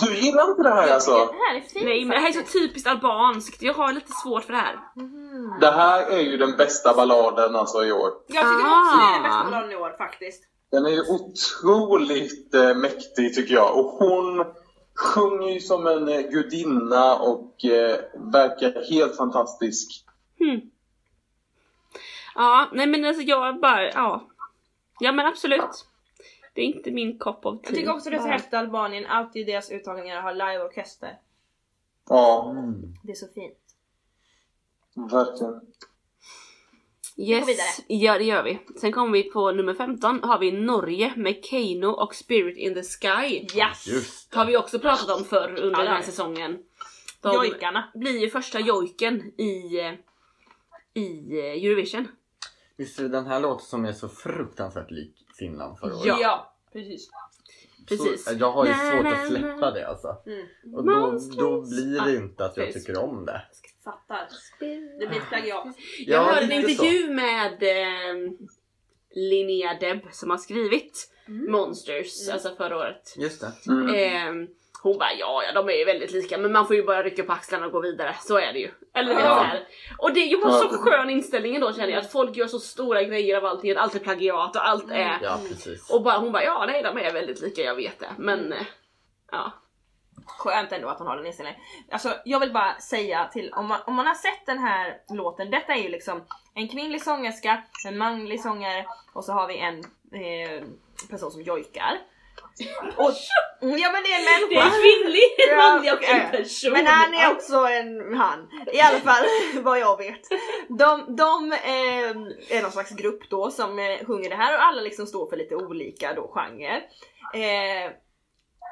D: Du gillar inte det här alltså?
E: Det här är fint
B: Nej men det här är så typiskt albanskt, jag har lite svårt för det här.
E: Mhm.
D: Det här är ju den bästa balladen alltså i år.
E: Jag tycker också det är den
B: Ah.
E: bästa balladen i år faktiskt.
D: Den är ju otroligt eh, mäktig tycker jag. Och hon sjunger ju som en eh, gudinna och eh, verkar helt fantastisk.
B: Hmm. Ja, nej men alltså jag bara, ja. Ja men absolut. Det är inte min kopp av te.
E: Jag tycker också det är så häftigt att Albanien alltid i deras uttagningar har liveorkester.
D: Ja,
C: Mm.
E: Det är så fint.
D: verkligen.
B: Yes, ja det gör vi. Sen kommer vi på nummer 15, har vi Norge med Keino och Spirit in the Sky.
E: Ja!
C: Just det.
B: Har vi också pratat om förr under
E: Ja,
B: den här säsongen. De
E: Jojkarna.
B: blir ju första jojken i, i Eurovision.
C: Visst är det den här låten som är så fruktansvärt lik Finland förra året?
B: Ja.
E: Precis.
B: precis.
C: Så, jag har ju svårt
B: na,
C: att släppa det alltså.
E: Mm.
C: Och då, då blir det inte att jag tycker om det.
E: Fattar. Det blir ett plagiat.
B: Jag
C: Ja,
B: hörde en intervju med eh, Linnea Deb som har skrivit Monsters, alltså förra året.
C: Just det.
D: Mm.
B: Eh, hon bara ja, ja de är ju väldigt lika men man får ju bara rycka på axlarna och gå vidare, så är det ju. Eller
D: Ja.
B: så här. Och det är ju bara så skön inställning då känner jag, att folk gör så stora grejer av allting, att allt är plagiat och allt är...
C: Ja, precis.
B: Och bara, hon bara ja nej de är väldigt lika, jag vet det. Men eh, ja.
E: Skönt ändå att hon har den inställningen. Alltså jag vill bara säga till, om man, om man har sett den här låten, detta är ju liksom en kvinnlig sångerska, en manlig sångare och så har vi en eh, person som jojkar. Och, ja men det är en
B: Det är
E: människa.
B: en kvinnlig, en manlig och en person.
E: Men han är också en han. I alla fall vad jag vet. De, de eh, är någon slags grupp då som eh, sjunger det här och alla liksom står för lite olika då genre. Eh,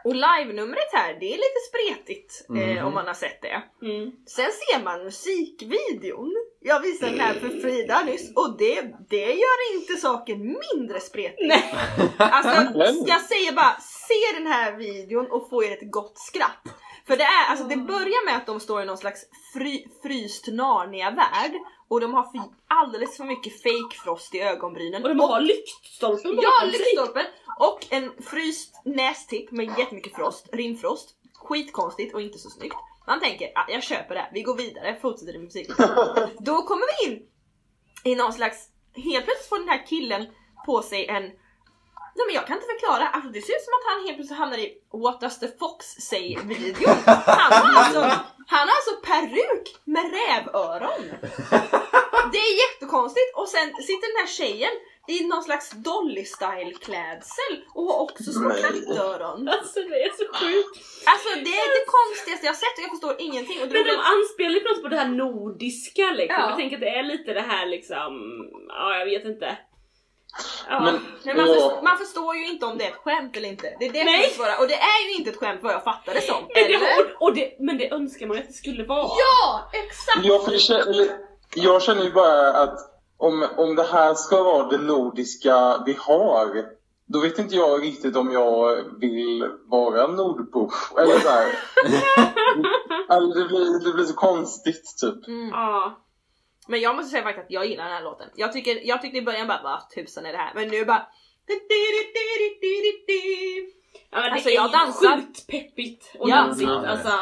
E: och live-numret här, det är lite spretigt eh,
C: Mhm.
E: om man har sett det.
B: Mm.
E: Sen ser man musikvideon. Jag visade den här för Frida nyss och det, det gör inte saken mindre spretig.
B: Nej.
E: Alltså jag säger bara, se den här videon och få er ett gott skratt. För det är, alltså det börjar med att de står i någon slags fry, fryst Narnia-värld och de har för, alldeles för mycket fake frost i ögonbrynen.
B: Och de har lyktstolpen
E: Ja, lyktstolpen! Och en fryst nästipp med jättemycket frost, rimfrost. Skitkonstigt och inte så snyggt. Man tänker, ah, jag köper det vi går vidare, fortsätter med musiken. Då kommer vi in i någon slags, helt plötsligt får den här killen på sig en Nej men jag kan inte förklara, alltså det ser ut som att han helt plötsligt hamnar i What does the fox say videon. Han har alltså, han har alltså peruk med rävöron. Det är jättekonstigt och sen sitter den här tjejen i någon slags Dolly style klädsel och har också små kattöron.
B: Alltså det är så sjukt.
E: Alltså det är det konstigaste jag sett och jag förstår ingenting. Och det
B: Men de anspelar ju på något på det här nordiska liksom.
E: Ja.
B: Jag tänker att det är lite det här liksom, ja jag vet inte. Ja.
D: Men,
E: Nej, man, förstår, man förstår ju inte om det är ett skämt eller inte. Det är det
B: Nej.
E: är svåra. Och det är ju inte ett skämt vad jag fattar det som.
B: Men
E: Eller?
B: det, och, och det, men det önskar man ju att det skulle vara.
E: Ja, exakt!
D: Ja, för det kän- eller, jag känner ju bara att om, om det här ska vara det nordiska vi har, då vet inte jag riktigt om jag vill vara nordbo. Eller så här. alltså, det, blir, det blir så konstigt typ.
E: Mm.
B: Ja.
E: Men jag måste säga faktiskt att jag gillar den här låten. Jag, tycker, jag tyckte i början bara vad tusan är det här? Men nu bara...
B: Ja, men
E: Alltså,
B: det är
E: jag dansar.
B: sjukt peppigt och
E: Ja.
B: dansigt.
C: Ja.
B: Alltså,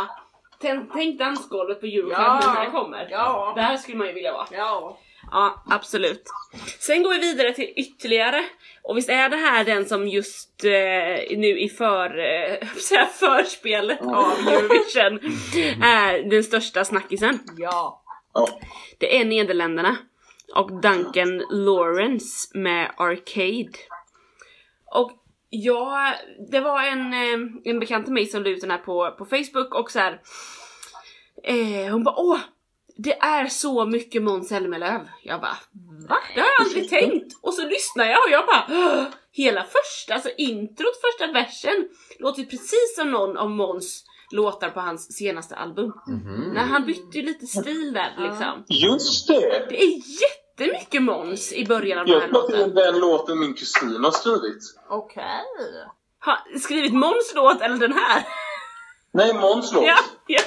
B: tänk, tänk dansgolvet på Euroclub
E: Ja.
B: när här kommer.
E: Ja.
B: Där skulle man ju vilja vara.
E: Ja.
B: Ja, absolut. Sen går vi vidare till ytterligare. Och visst är det här den som just eh, nu i för, eh, här förspelet av Eurovision är den största snackisen.
E: Ja.
D: Ja.
B: Det är Nederländerna och Duncan Lawrence med Arcade. Och ja, det var en, eh, en bekant till mig som la ut den här på, på Facebook och så här. Eh, hon bara åh, det är så mycket Måns Zelmerlöw. Jag bara va? Det har jag aldrig tänkt. Och så lyssnar jag och jag bara "Åh!" hela första, alltså introt, första versen låter precis som någon av Måns låtar på hans senaste album.
C: Mhm.
B: När han bytte ju lite stil där liksom.
D: Just det!
B: Det är jättemycket Måns i början av den här
D: Jag tror det är
B: låten.
D: den låten min kusin har skrivit.
E: Okej.
B: Har skrivit Måns låt eller den här?
D: Nej, Måns låt.
B: Ja, ja.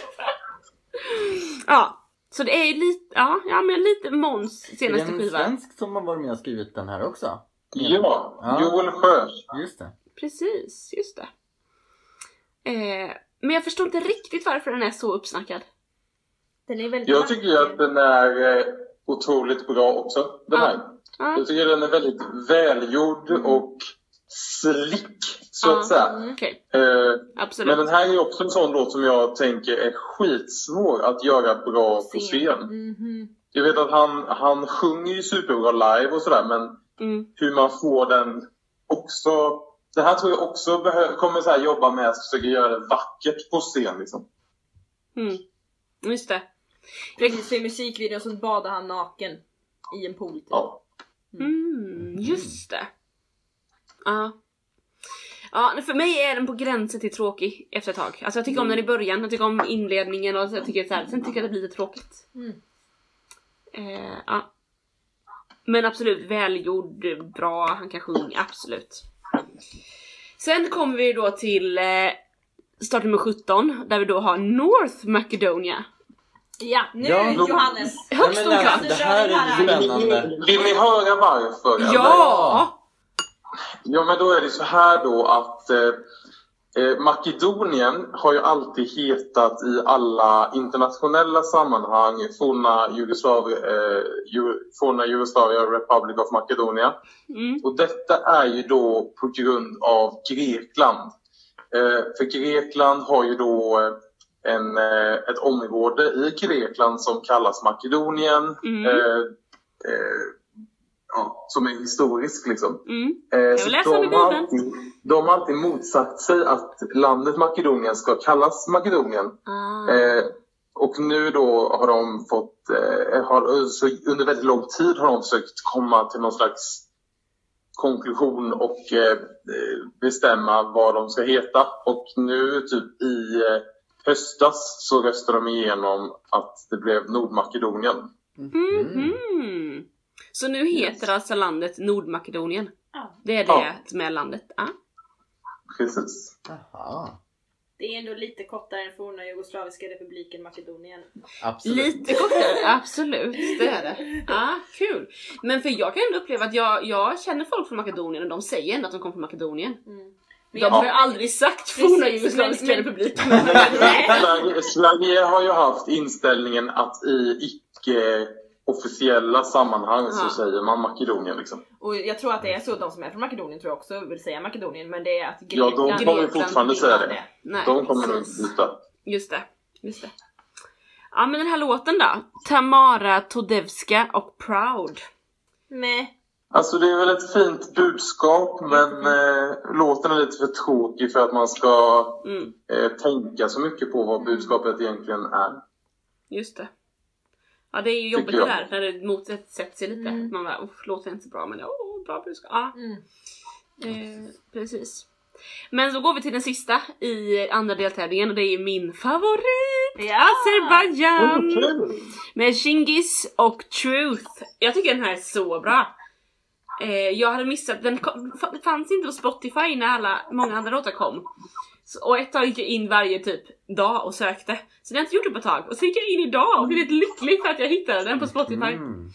B: ja, så det är lite, ja, ja men lite Måns
C: Är det
B: senaste
C: en
B: skiva.
C: svensk som har varit med och skrivit den här också?
D: Ja,
C: Ja.
D: Joel Sjö.
C: Just det.
B: Precis, just det. Eh, men jag förstår inte riktigt varför den är så uppsnackad.
E: Den är väldigt
D: Jag tycker ju att den är eh, otroligt bra också, den
B: Ja.
D: här.
B: Ja,
D: Jag tycker den är väldigt välgjord och slick, så
B: Ja.
D: att säga.
E: Mm.
B: okej.
D: Eh,
B: Absolut.
D: men den här är också en sån låt som jag tänker är skitsvår att göra bra på scen.
E: Mhm.
D: Jag vet att han, han sjunger ju superbra live och sådär, men
B: Mm.
D: hur man får den också... Det här tror jag också kommer så här jobba med att försöka göra det vackert på scen. Liksom.
B: Mm. Just det.
E: För i musikvideon så badar han naken i en pool. Typ.
D: Ja.
B: Mm, just det. Ja. Ja, för mig är den på gränsen till tråkig efter ett tag. Alltså jag tycker om den i början, jag tycker om inledningen och så jag tycker så här, sen tycker jag att det blir lite tråkigt.
E: Mm.
B: Eh, ja. Men absolut, välgjord, bra, han kan sjunga, absolut. Sen kommer vi då till eh, start nummer 17, där vi då har North Macedonia.
E: Ja, nu
C: Ja,
D: då-
E: Johannes!
B: Högst
C: men
B: oklart.
C: det här är
D: Vill
C: spännande.
D: ni, vill ni höra varför?
B: Ja!
D: Ja, men då är det så här då att eh, eh, Makedonien har ju alltid hetat i alla internationella sammanhang forna Jugoslavia, eh, Ju- forna Jugoslavia Republic of Macedonia.
B: Mm.
D: Och detta är ju då på grund av Grekland. Eh, för Grekland har ju då eh, en, eh, ett område i Grekland som kallas Makedonien.
B: Mm.
D: Eh, ja, som är historisk liksom.
B: Mm.
D: Eh,
B: vill
D: så de, har alltid, de har alltid motsatt sig att landet Makedonien ska kallas Makedonien.
B: Ah.
D: Eh, och nu då har de fått, eh, har, så under väldigt lång tid har de försökt komma till någon slags konklusion och eh, eh, bestämma vad de ska heta. Och nu typ i eh, höstas så röstade de igenom att det blev Nordmakedonien.
B: Mhm. Så nu heter alltså landet Nordmakedonien?
E: Ja.
B: Det är det
D: Ja.
B: som är landet? Ja.
D: Precis.
C: Jaha.
E: Det är ändå lite kortare än forna Jugoslaviska republiken Makedonien.
C: Absolut.
B: Lite kortare, absolut. Det är det. Ja, kul. Men för jag kan ändå uppleva att jag, jag känner folk från Makedonien och de säger ändå att de kommer från Makedonien.
E: Mm.
B: De
E: jag-
B: har ju aldrig sagt forna Jugoslaviska
E: men- men-
B: republiken.
D: Sverige, Sverige har ju haft inställningen att i icke officiella sammanhang så säger man Makedonien liksom.
E: Och jag tror att det är så, de som är från Makedonien tror jag också vill säga Makedonien, men det är att
D: Ja, de
E: Grekland-
D: kommer
B: Grekland
D: fortfarande säga
B: ha
D: det.
B: Nej,
D: De kommer nog inte byta.
B: Just det, just det. Ja men den här låten då? Tamara Todevska och Proud.
E: Nej.
D: Alltså det är väl ett fint budskap men eh, låten är lite för tråkig för att man ska
B: Mm,
D: eh, tänka så mycket på vad budskapet egentligen är.
B: just det. Ja det är ju jobbigt det där när det motsätter sig lite.
E: Mm.
B: Man bara uff, låter inte så bra men åh, bra budskap. Ja,
E: Mm.
B: eh, precis. Men så går vi till den sista i andra deltävlingen och det är min favorit!
E: Ja!
B: Azerbaijan!
D: kul!
B: Med Shingis och Truth. Jag tycker den här är så bra. Eh, jag hade missat, den kom, fanns inte på Spotify när alla, många andra låtar kom. Så, och ett tag gick jag in varje typ dag och sökte. Så det har jag inte gjort det på ett tag. Och så gick jag in idag och blev lite lycklig för att jag hittade den på Spotify.
C: Mm.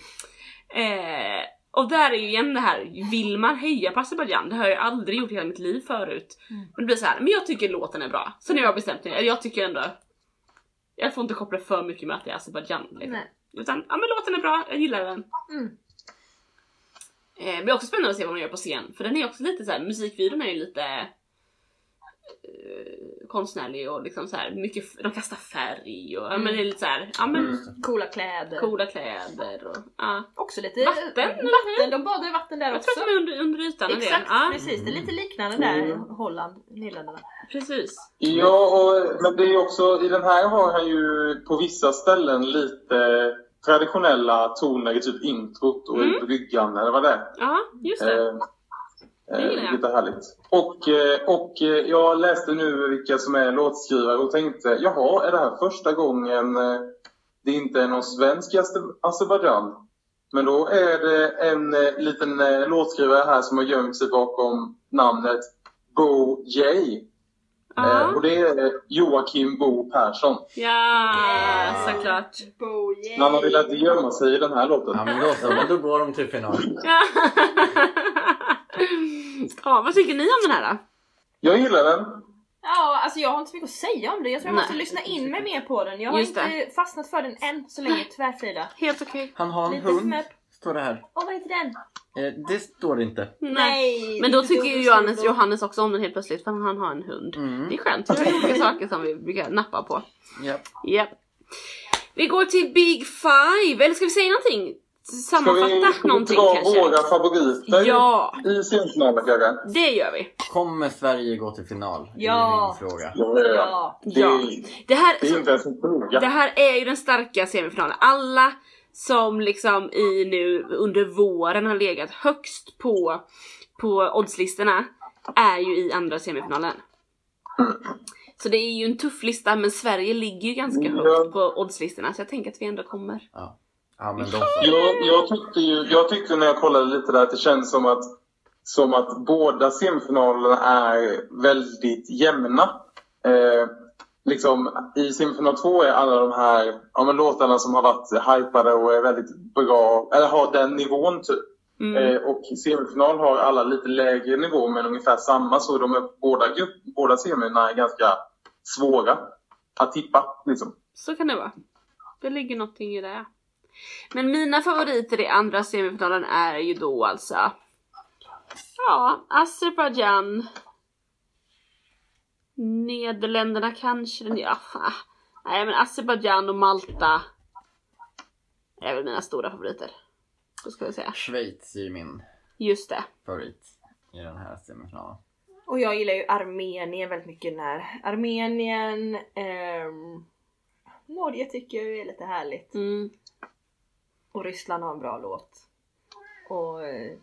B: Eh, och där är ju igen det här, vill man heja på Azerbaijan? Det har jag aldrig gjort i hela mitt liv förut.
E: Mm.
B: Men det blir så här, men jag tycker låten är bra. Så nu har jag bestämt mig, jag tycker ändå jag får inte koppla för mycket med att det är Azerbaijan. Liksom.
E: Nej.
B: Utan, ja men låten är bra, jag gillar den.
E: Mm.
B: Eh, det blir också spännande att se vad man gör på scen, för den är också lite så här, musikvideon är ju lite konstnärlig och liksom så här mycket, de kastar färg och ja, men det är lite så här, ja men
E: Coola kläder.
B: coola kläder och ja.
E: Också lite
B: Vatten,
E: vatten. De badar i vatten där
B: Jag
E: också.
B: tror att de är under, under ytan.
E: Exakt,
B: Ja,
E: precis. Det är lite liknande där, Holland, Nederländerna.
B: precis.
D: Ja, och, men det är också, i den här har han ju på vissa ställen lite traditionella toner i typ introt och i bryggan eller vad det är.
B: Ja, just det.
D: Eh,
B: jag.
D: Eh, lite härligt. Och, eh, och eh, jag läste nu vilka som är låtskrivare och tänkte, jaha, är det här första gången eh, det inte är någon svensk i Azerbajdzjan? Men då är det en liten låtskrivare här som har gömt sig bakom namnet Bo J.
B: Ja,
D: och det är Joakim Bo Persson.
B: ja såklart.
E: Bo,
D: Han har velat gömma sig i den här låten.
C: Ja men då så, då går de till final.
B: Ja. vad tycker ni om den här då?
D: Jag gillar den.
E: Ja, alltså jag har inte så mycket att säga om det. Jag tror jag
B: Nej.
E: måste lyssna in mig mer på den. Jag har
B: Just
E: inte fastnat för den än så länge, tyvärr Frida.
B: Helt okej.
C: Han har en
E: Lite
C: hund,
E: snäpp.
C: står det här.
E: Åh, vad heter den?
C: Eh, det står det inte.
B: Nej. Men då tycker ju Johannes, Johannes också om den helt plötsligt för han har en hund.
C: Mm.
B: Det är skönt, vi har olika saker som vi brukar nappa på.
C: Ja.
B: Japp. Vi går till Big Five, eller ska vi säga någonting?
D: Ska
B: Sammanfatta
D: vi
B: någonting
D: dra
B: kanske?
D: våra favoriter
B: Ja,
D: i semifinalen kanske?
B: det gör vi.
C: Kommer Sverige gå till final?
E: Ja.
C: Det är min fråga.
D: Ja. Det,
B: Ja. Det här,
D: det är inte ens en fråga.
B: Det här är ju den starka semifinalen. Alla som liksom i nu under våren har legat högst på, på oddslistorna är ju i andra semifinalen. Så det är ju en tuff lista men Sverige ligger ju ganska
D: Ja.
B: högt på oddslistorna så jag tänker att vi ändå kommer.
C: Ja. Ja men då så.
D: Jag, jag, tyckte ju, jag tyckte när jag kollade lite där att det känns som att, som att båda semifinalerna är väldigt jämna. Eh, liksom, I semifinal två är alla de här ja, men låtarna som har varit hypade och är väldigt bra, eller har den nivån typ.
B: Mm.
D: Eh, och i semifinal har alla lite lägre nivå men ungefär samma så de är, båda, grupp, båda semierna är ganska svåra att tippa. Liksom.
B: Så kan det vara. Det ligger någonting i det. Men mina favoriter i andra semifinalen är ju då alltså Ja, Azerbaijan Nederländerna kanske, ja, nej men Azerbaijan och Malta är väl mina stora favoriter. Så ska vi säga.
C: Schweiz är ju min
B: Just det.
C: favorit i den här semifinalen.
E: Och jag gillar ju Armenien väldigt mycket den här. Armenien, ehm, Norge tycker jag är lite härligt.
B: Mm.
E: Och Ryssland har en bra låt. Och eh,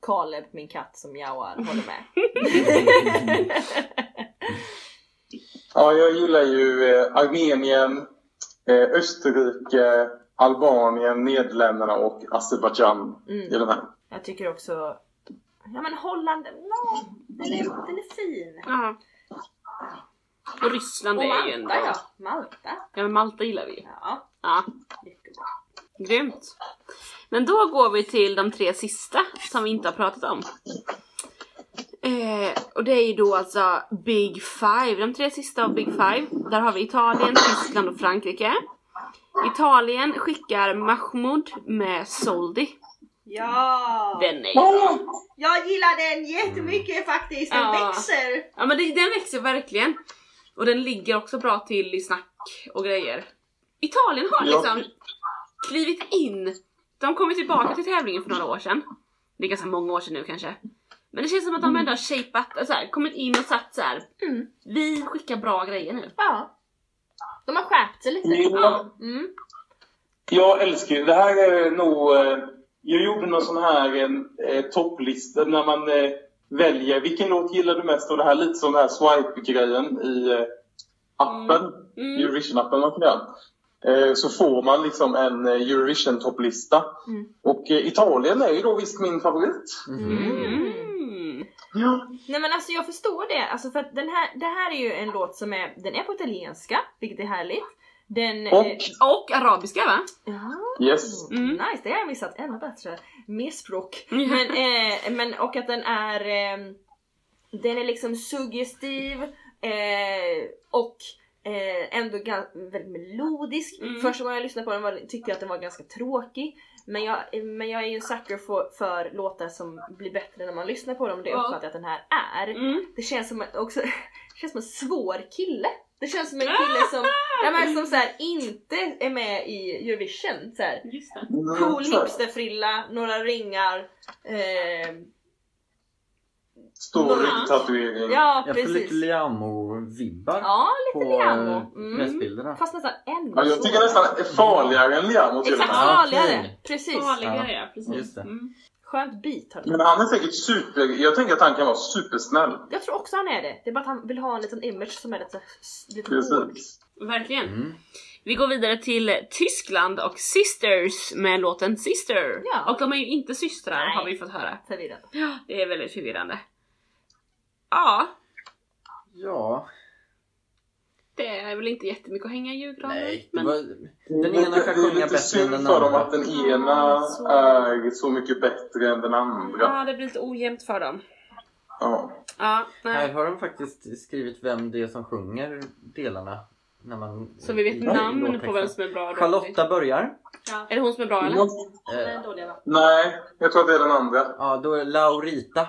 E: Kaleb, min katt som mjauar, håller med.
D: Ja, jag gillar ju eh, Armenien, eh, Österrike, Albanien, Nederländerna och Azerbajdzjan
E: Mm.
D: i den här.
E: Jag tycker också... Ja men Holland, ja, den, är, den är fin.
B: Ja. Och Ryssland
E: Och
B: är ju ändå...
E: Malta ja. Malta.
B: Ja men Malta gillar vi ju.
E: Ja,
B: Ja.
E: jättebra.
B: Grymt. Men då går vi till de tre sista som vi inte har pratat om. Eh, och det är ju då alltså Big Five, de tre sista av Big Five. Där har vi Italien, Tyskland och Frankrike. Italien skickar Mahmoud med Soldi.
E: Ja!
B: Den är
E: Jag gillar den jättemycket faktiskt, den
B: Ja.
E: växer!
B: Ja men det, den växer verkligen. Och den ligger också bra till i snack och grejer. Italien har
D: Ja.
B: liksom klivit in. De kom ju tillbaka till tävlingen för några år sedan. Det är ganska många år sedan nu kanske. Men det känns som att de ändå har shapat, så här, kommit in och satt så här.
E: Mm.
B: Vi skickar bra grejer nu.
E: Ja. De har skärpt sig lite.
D: Ja.
E: Mm.
D: Jag älskar ju, det här är nog... eh, Jag gjorde någon sån här eh, topplista när man eh, väljer vilken låt gillar du mest och det här lite som den här swipe-grejen i eh, appen,
B: Mm.
D: Eurovision-appen man kan göra. Eh, så får man liksom en eh, Eurovision-topplista.
E: Mm.
D: Och eh, Italien är ju då visst min favorit.
B: Mm.
D: Ja.
E: Nej men alltså jag förstår det, alltså för att den här, det här är ju en låt som är, den är på italienska, vilket är härligt. Den...
D: Och,
E: eh,
B: Och arabiska va?
E: ja.
D: yes.
B: Mm.
E: Nice, det har jag missat ännu bättre. Mer språk.
B: Mm.
E: Men, eh, men och att den är, eh, den är liksom suggestiv eh, och Eh, ändå väldigt melodisk.
B: Mm.
E: Första gången jag lyssnade på den var, tyckte jag att den var ganska tråkig. Men jag, men jag är ju en sucker för, för låtar som blir bättre när man lyssnar på dem. Det uppfattar jag att den här är.
B: Mm.
E: Det känns som en, också, det känns som en svår kille. Det känns som en kille som, ja, men som så här, inte är med i Eurovision. Så här.
B: Just det.
D: Mm,
E: Cool hipsterfrilla, några ringar. Eh,
D: Stor ryggtatuering.
E: ja
C: Jag får lite. Liamo-vibbar
E: Ja, lite
C: på
E: Liamo. Mm.
C: pressbilderna.
E: Fast nästan ännu
D: Ja, jag tycker nästan är farligare än Liamo till och
E: Exakt,
D: med.
E: Farligare.
C: okej.
E: Precis.
B: Farligare ja, precis.
C: Just det.
B: Mm.
E: Skönt beat har.
D: Men han är säkert super... Jag tänker att han kan vara supersnäll.
E: Jag tror också han är det. Det är bara att han vill ha en liten image som är lite, lite hård.
B: Verkligen.
C: Mm.
B: Vi går vidare till Tyskland och Sisters med låten Sister.
E: Ja.
B: Och de är ju inte systrar
E: Nej.
B: har vi fått höra.
E: Förvirrande.
B: Ja, det är väldigt förvirrande. Ja,
C: Ja,
B: det är väl inte jättemycket att hänga i julgranen.
C: nej. Det
B: men...
C: var, den ena kan
D: det är
C: sjunga
D: lite
C: bättre än
D: synd
C: den
D: för dem
C: andra.
D: att den ena är så mycket bättre än den andra.
B: Ja, det blir lite ojämnt för dem.
D: Ja.
B: Ja,
C: Här
B: nej.
C: har de faktiskt skrivit vem det är som sjunger delarna. När man,
B: Så vi vet namn på vem som är bra. då.
C: Charlotta börjar.
B: Är det hon som är bra eller?
E: Är
C: Eh,
E: dåliga va?
D: Nej, jag tror att det är den andra.
C: ja, då är det Laurita.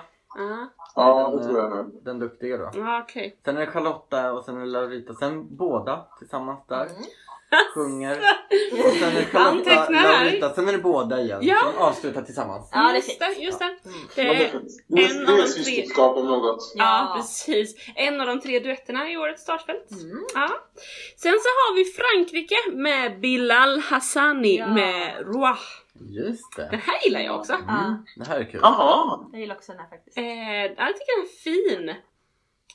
B: Ja,
D: Ja, det tror jag nu.
C: Den duktiga då.
B: ja okej.
C: Sen är det Charlotta och sen är det Laurita. Sen båda tillsammans där.
E: Mm.
C: Sjunger. Och sen är det Charlotta. Laurita. Sen är det båda igen.
B: Ja.
C: Som avslutar tillsammans.
E: Ja, det är
B: just
E: fint.
B: det, just det.
E: Mm.
B: det är,
D: det,
B: en av de tre-
D: om något.
B: ja,
E: Ja.
B: precis. En av de tre duetterna i årets startfält.
E: Mm.
B: Ja. Sen så har vi Frankrike med Bilal Hassani
E: Ja.
B: med Roi.
C: Just
B: Den
C: det.
B: här gillar jag också.
C: Mm. Det här är kul.
D: Jaha!
E: Jag gillar också den här faktiskt.
B: Eh, ja, jag tycker den är fin.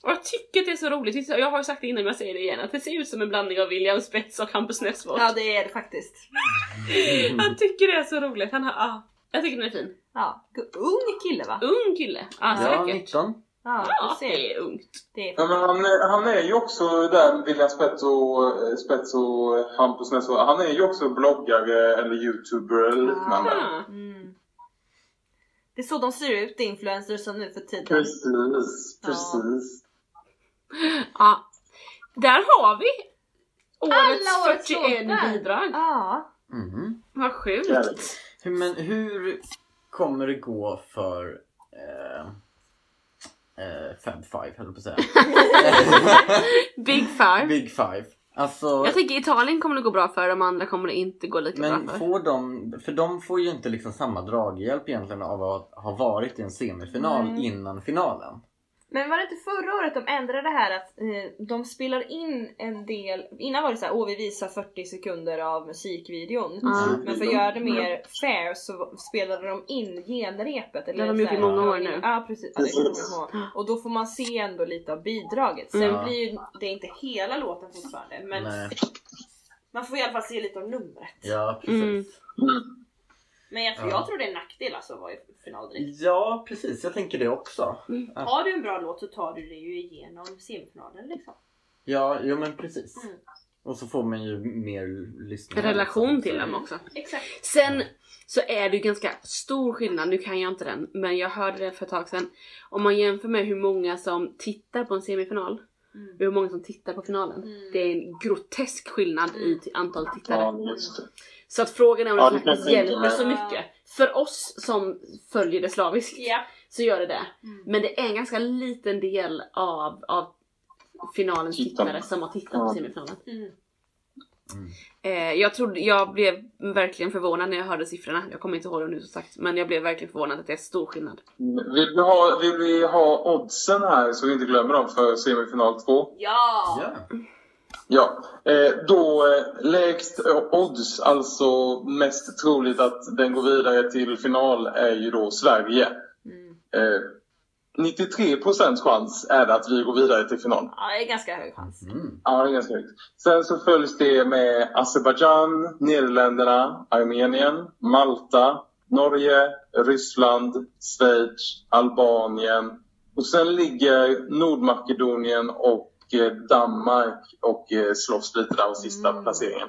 B: Och jag tycker att det är så roligt. Jag har ju sagt det innan men jag säger det igen. Att det ser ut som en blandning av William Spets och Hampus Nessvold.
E: Ja det är det faktiskt.
B: Jag tycker det är så roligt. Han har, ja, jag tycker den är fin.
E: Ja, ung kille va?
B: Ung kille. Ja,
C: Ja,
B: säkert.
C: 19.
E: Ja,
B: Ja, det är ungt.
E: Det är
D: Ja, men han, är- han är ju också där, William Spets och, eh, Spets och Hampus Nessvold. Han är ju också bloggare eller youtuber eller liknande.
B: Ah.
E: Mm. Det är så de ser ut, influencers som nu för tiden.
D: Precis,
E: Ja.
D: precis.
B: Ja. Där har vi årets
E: Alla årets
B: 41
E: låtar.
B: bidrag.
E: Ja.
C: Mhm.
B: Vad sjukt.
C: Men hur kommer det gå för eh, eh, Fab Five, höll jag på att säga.
B: Big Five.
C: Big Five. Alltså,
B: Jag tänker Italien kommer det gå bra för, de andra kommer det inte gå lika
C: men
B: bra för.
C: får de, för de får ju inte liksom samma draghjälp egentligen av att ha varit i en semifinal
E: Nej.
C: innan finalen.
E: Men var det inte förra året de ändrade det här att eh, de spelar in en del, innan var det så här, åh vi visar 40 sekunder av musikvideon.
B: Mm.
E: Men för att göra det mer fair så spelade de in genrepet. Eller
B: Det har de gjort i många år
E: ja,
B: nu.
E: Ja precis, ja, det. Och då får man se ändå lite av bidraget. Sen
B: Mm.
E: blir ju det inte hela låten fortfarande men
C: Nej.
E: man får i alla fall se lite av numret.
C: Ja, precis.
B: Mm.
E: Men jag, tror-
C: Ja.
E: jag tror det är en nackdel alltså att vara final direkt.
C: Ja, precis. Jag tänker det också. Att-
E: Har du en bra låt så tar du dig ju igenom semifinalen liksom.
C: Ja, jo men precis.
E: Mm.
C: Och så får man ju mer lyssningar.
B: Relation
C: liksom.
B: till dem också.
E: Exakt.
B: Sen så är det ju ganska stor skillnad, nu kan jag inte den, men jag hörde det för ett tag sedan. Om man jämför med hur många som tittar på en semifinal
E: Mm.
B: och hur många som tittar på finalen.
E: Mm.
B: Det är en grotesk skillnad i t- antal tittare.
D: Ja.
B: Så att frågan är om
D: Ja,
B: det faktiskt hjälper så mycket. För oss som följer det slaviskt
E: Ja.
B: så gör det det.
E: Mm.
B: Men det är en ganska liten del av, av finalens tittare som har tittat på semifinalen.
E: Mm.
B: Eh, jag, trodde, jag blev verkligen förvånad när jag hörde siffrorna. Jag kommer inte ihåg dem nu som sagt. Men jag blev verkligen förvånad att det är stor skillnad.
D: Vill vi, ha, vill vi ha oddsen här så vi inte glömmer dem för semifinal 2?
E: Ja!
C: Ja.
D: Ja, eh, då eh, lägst odds, alltså mest troligt att den går vidare till final, är ju då Sverige.
E: Mm.
D: Eh, 93% chans är det att vi går vidare till final.
E: Ja, det är ganska hög chans.
C: Mm.
D: Ja, det är ganska högt. Sen så följs det med Azerbajdzjan, Nederländerna, Armenien, Malta, Norge, Ryssland, Schweiz, Albanien. Och sen ligger Nordmakedonien och Danmark och eh, slåss lite där om sista
E: Mm.
D: placeringen.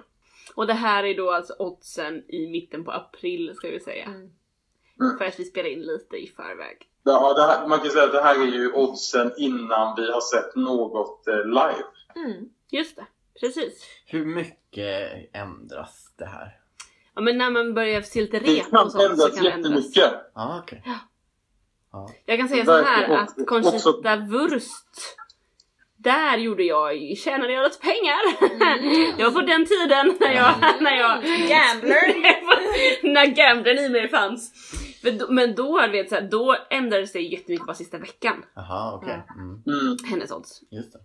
B: Och det här är då alltså oddsen i mitten på april ska vi säga.
E: Mm.
B: För att vi spelar in lite i förväg.
D: Ja, det här, man kan säga att det här är ju oddsen innan vi har sett något eh, live.
E: Mm.
B: Just det. Precis.
C: Hur mycket ändras det här?
B: Ja men när man börjar se lite rep
D: kan
B: och sånt så
D: ändras
B: kan det ändras.
D: jättemycket.
C: Ah, okej.
B: Jag kan säga så här att Conchita Wurst där gjorde jag, tjänade jag lite pengar. Det var på den tiden när jag, när jag
E: Gambler!
B: när gamblern i mig fanns. Då, men då, vet, så här, då ändrades det jättemycket bara sista veckan.
C: Jaha, okej. Mm.
D: Mm.
B: Hennes odds.
C: Just det.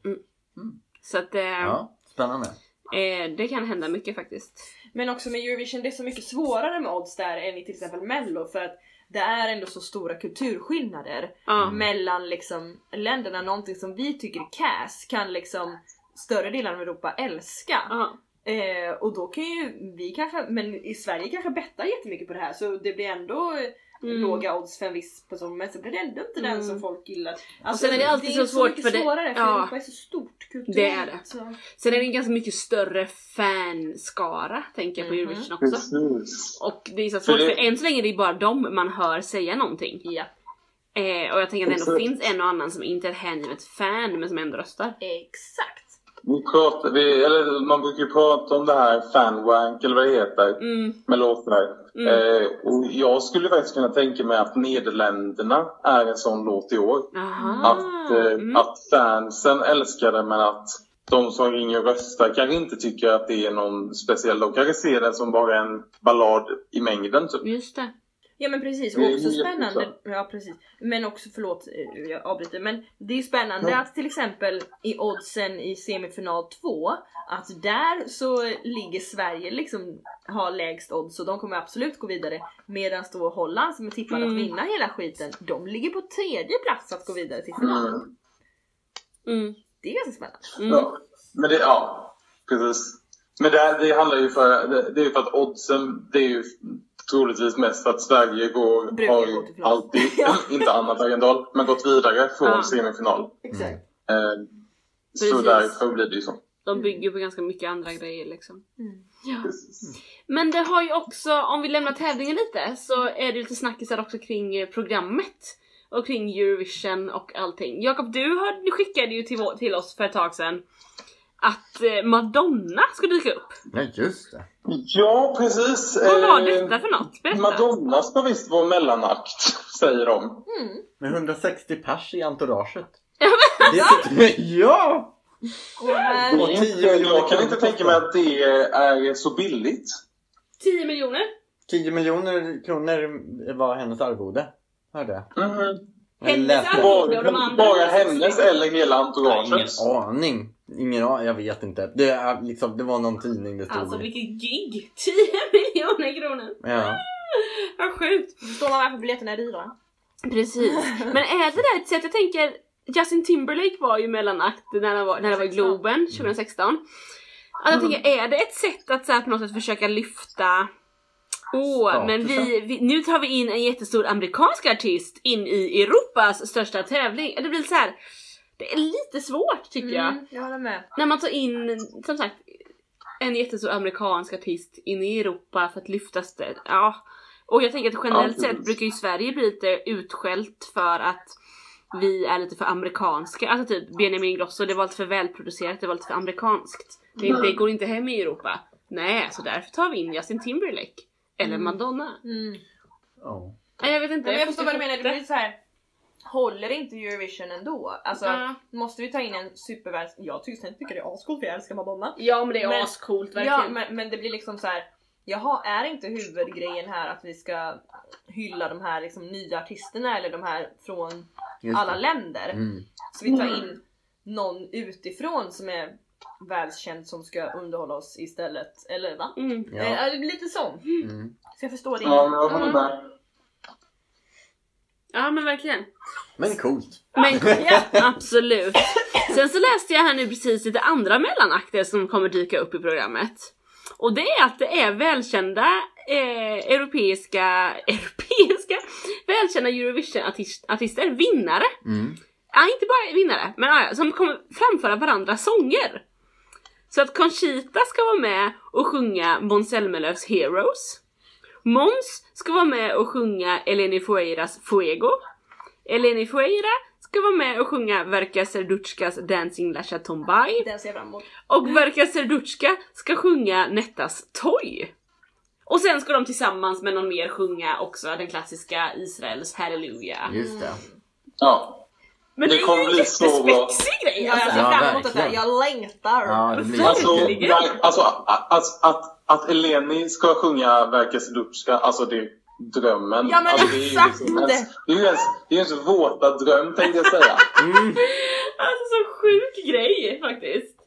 B: Så att eh,
C: Ja, spännande.
B: eh, det kan hända mycket faktiskt.
E: Men också med Eurovision, det är så mycket svårare med odds där än i till exempel mello för att det är ändå så stora kulturskillnader
B: Ja.
E: mellan liksom länderna. Någonting som vi tycker är cass kan liksom större delen av Europa älska.
B: Ja.
E: Eh, och då kan ju vi kanske, men i Sverige kanske bettar jättemycket på det här så det blir ändå
B: Mm.
E: låga odds för en viss person men så blir det ändå inte den
B: Mm.
E: som folk gillar. Alltså,
B: sen är det alltid så svårt för det-
E: svårare för
B: ja.
E: Europa är så stort kulturellt.
B: Det är det.
E: Så.
B: Sen är det en ganska mycket större fanskara tänker jag på
E: Mhm.
B: Eurovision också.
D: Precis.
B: Och det är så svårt
D: För
B: för,
D: det-
B: än så länge är det bara dem man hör säga någonting.
E: Ja,
B: Eh, och jag tänker att det ändå
D: Exakt.
B: finns en och annan som inte är ett hängivet fan men som ändå röstar.
E: exakt.
D: Vi pratar, vi, eller man brukar ju prata om det här fanwank eller vad det heter
B: Mm,
D: med låtar.
B: Mm.
D: Eh, och jag skulle faktiskt kunna tänka mig att Nederländerna är en sån låt i år.
B: aha.
D: Att, eh,
B: mm.
D: att fansen älskar det men att de som ringer och röstar kanske inte tycker att det är någon speciell. De kanske ser det som bara en ballad i mängden typ.
B: Just det.
E: Ja men precis, och också spännande, ja precis. Men också, förlåt eh, jag avbryter, men det är ju spännande
D: Ja.
E: att till exempel i oddsen i semifinal 2, att där så ligger Sverige liksom, har lägst odds och de kommer absolut gå vidare. Medan då Holland som är tippade
B: Mm.
E: att vinna hela skiten, de ligger på tredje plats att gå vidare till final.
D: Mm.
B: Mm.
E: Det är ganska spännande.
B: Mm.
D: Ja, men det, ja, precis. Men det, det handlar ju för, det, det är ju för att oddsen, det är ju troligtvis mest att Sverige går,
E: Brukar
D: har
E: gå
D: ju alltid, inte Anna Bergendahl, men gått vidare från
B: Ja.
D: semifinal.
E: Exakt.
D: Eh, så därför blir det ju så.
B: De bygger på ganska mycket andra grejer liksom.
E: Mm.
B: Ja. Men det har ju också, om vi lämnar tävlingen lite, så är det lite snackisar också kring eh, programmet. Och kring Eurovision och allting. Jakob, du, skickade ju till oss för ett tag sedan att eh, Madonna ska dyka upp.
C: Ja, just det.
D: Ja, precis.
B: Vad var
D: Eh,
B: detta för något? Berätta.
D: Madonna ska visst vara mellanakt, säger de.
E: Mm.
C: Med 160 pers i entouraget.
B: Ja,
C: Det ja!
E: Och här,
C: Och
D: Det är
C: 10
D: inte-
C: miljoner
D: Jag kan inte tänka mig att det är så billigt.
B: 10 miljoner?
C: 10 miljoner kronor var hennes arvode. Hörde jag. Jag
B: Hennes arvode? och de
D: Bara,
B: andra
D: bara hennes eller hela entouraget?
C: Ingen aning. Ingen aning, jag vet inte. Det, är liksom, det var någon tidning det stod
B: Alltså vilket gig! 10 miljoner kronor!
C: Ja.
B: Vad sjukt!
E: står man varför biljetterna är dyra.
B: Precis. Men är det där ett sätt, jag tänker Justin Timberlake var ju mellanakt när han var, när det var i Globen 2016. Att jag tänker, är det ett sätt att så här, på något sätt försöka lyfta Åh, men vi, vi, nu tar vi in en jättestor amerikansk artist in i Europas största tävling. Det blir så här. Det är lite svårt tycker jag.
E: Mm, jag håller med.
B: När man tar in, som sagt, en jättestor amerikansk artist in i Europa för att lyfta stöd. Ja. Och jag tänker att generellt
D: Ja,
B: sett brukar ju Sverige bli lite utskällt för att vi är lite för amerikanska. Alltså typ Benjamin Ingrosso, det var lite för välproducerat, det var lite för amerikanskt. Det,
D: Mm.
B: det går inte hem i Europa. Nej, så därför tar vi in Justin Timberlake. Eller
E: Mm.
B: Madonna.
E: Mm.
C: Ja.
B: Nej, jag vet inte.
E: Men jag förstår vad du menar, det blir så här. Håller inte Eurovision ändå? Alltså
B: Ja.
E: måste vi ta in en supervärld... Jag tycker, tycker det är ascoolt för jag älskar Madonna.
B: Ja men det är
E: Men-
B: ascoolt verkligen.
E: Ja men, men det blir liksom så här. Jaha, är inte huvudgrejen här att vi ska hylla de här liksom nya artisterna eller de här från
C: Just
E: alla
C: det.
E: länder?
C: Mm.
E: Så vi tar in någon utifrån som är världskänd som ska underhålla oss istället. Eller va?
B: Mm.
C: Ja.
E: Det blir lite så.
C: Mm.
E: Så jag förstår det.
D: Ja, men jag håller
B: Mm.
D: med.
B: Ja men verkligen.
C: Men coolt.
B: Men ja, absolut. Sen så läste jag här nu precis lite andra mellanakter som kommer dyka upp i programmet. Och det är att det är välkända eh, europeiska, europeiska, välkända Eurovision-artister, vinnare.
C: Mm.
B: Ja, inte bara vinnare, men ja, som kommer framföra varandras sånger. Så att Conchita ska vara med och sjunga Måns Heroes. Måns ska vara med och sjunga Eleni Fueiras Fuego. Eleni Fueira ska vara med och sjunga Verka Serduchkas Dancing Lasha Tombay.
E: Den ser jag fram emot.
B: Och Verka Serduchka ska sjunga Nettas Toy. Och sen ska de tillsammans med någon mer sjunga också den klassiska Israels Halleluja.
C: Just det.
D: Ja.
B: Men
D: Det
B: det, är
D: kommer
B: ju en
D: bli så bra.
B: jättespexig grej
E: Ja, jag
B: alltså.
E: ser fram emot det.
C: verkligen.
E: Jag längtar.
C: Ja, det blir
D: Alltså, där, alltså att, att, Eleni ska sjunga Verka Sedutska, alltså det är drömmen.
E: Ja, men
D: alltså, det är ju
E: exakt!
D: liksom ens, det är ju ens, det är ju ens våta dröm tänkte jag säga.
C: Mm.
B: Alltså så sjuk grej faktiskt.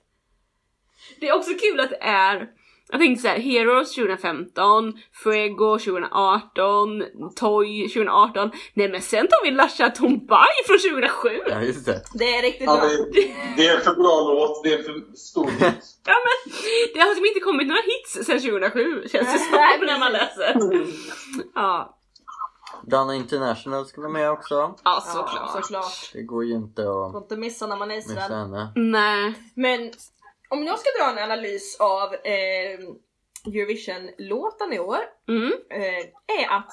B: Det är också kul att det är jag tänkte såhär, Heroes 2015, Fuego 2018, Toy 2018. Nej men sen tar vi Lasha Tombay från 2007!
C: Ja, just det.
E: Det är riktigt
D: Ja,
E: bra.
D: det, det är en för bra låt, det är en för stor hit.
B: Ja men det har liksom inte kommit några hits sen 2007 känns det som när man läser. Ja,
C: Dana International ska vara med också.
B: ja
E: Ja,
B: såklart.
E: såklart.
C: Det går ju inte
E: Får
C: att
E: inte missa när man är Israel.
C: henne.
B: Nej.
E: Men om jag ska dra en analys av eh, Eurovision-låtarna i år
B: Mm.
E: eh, är att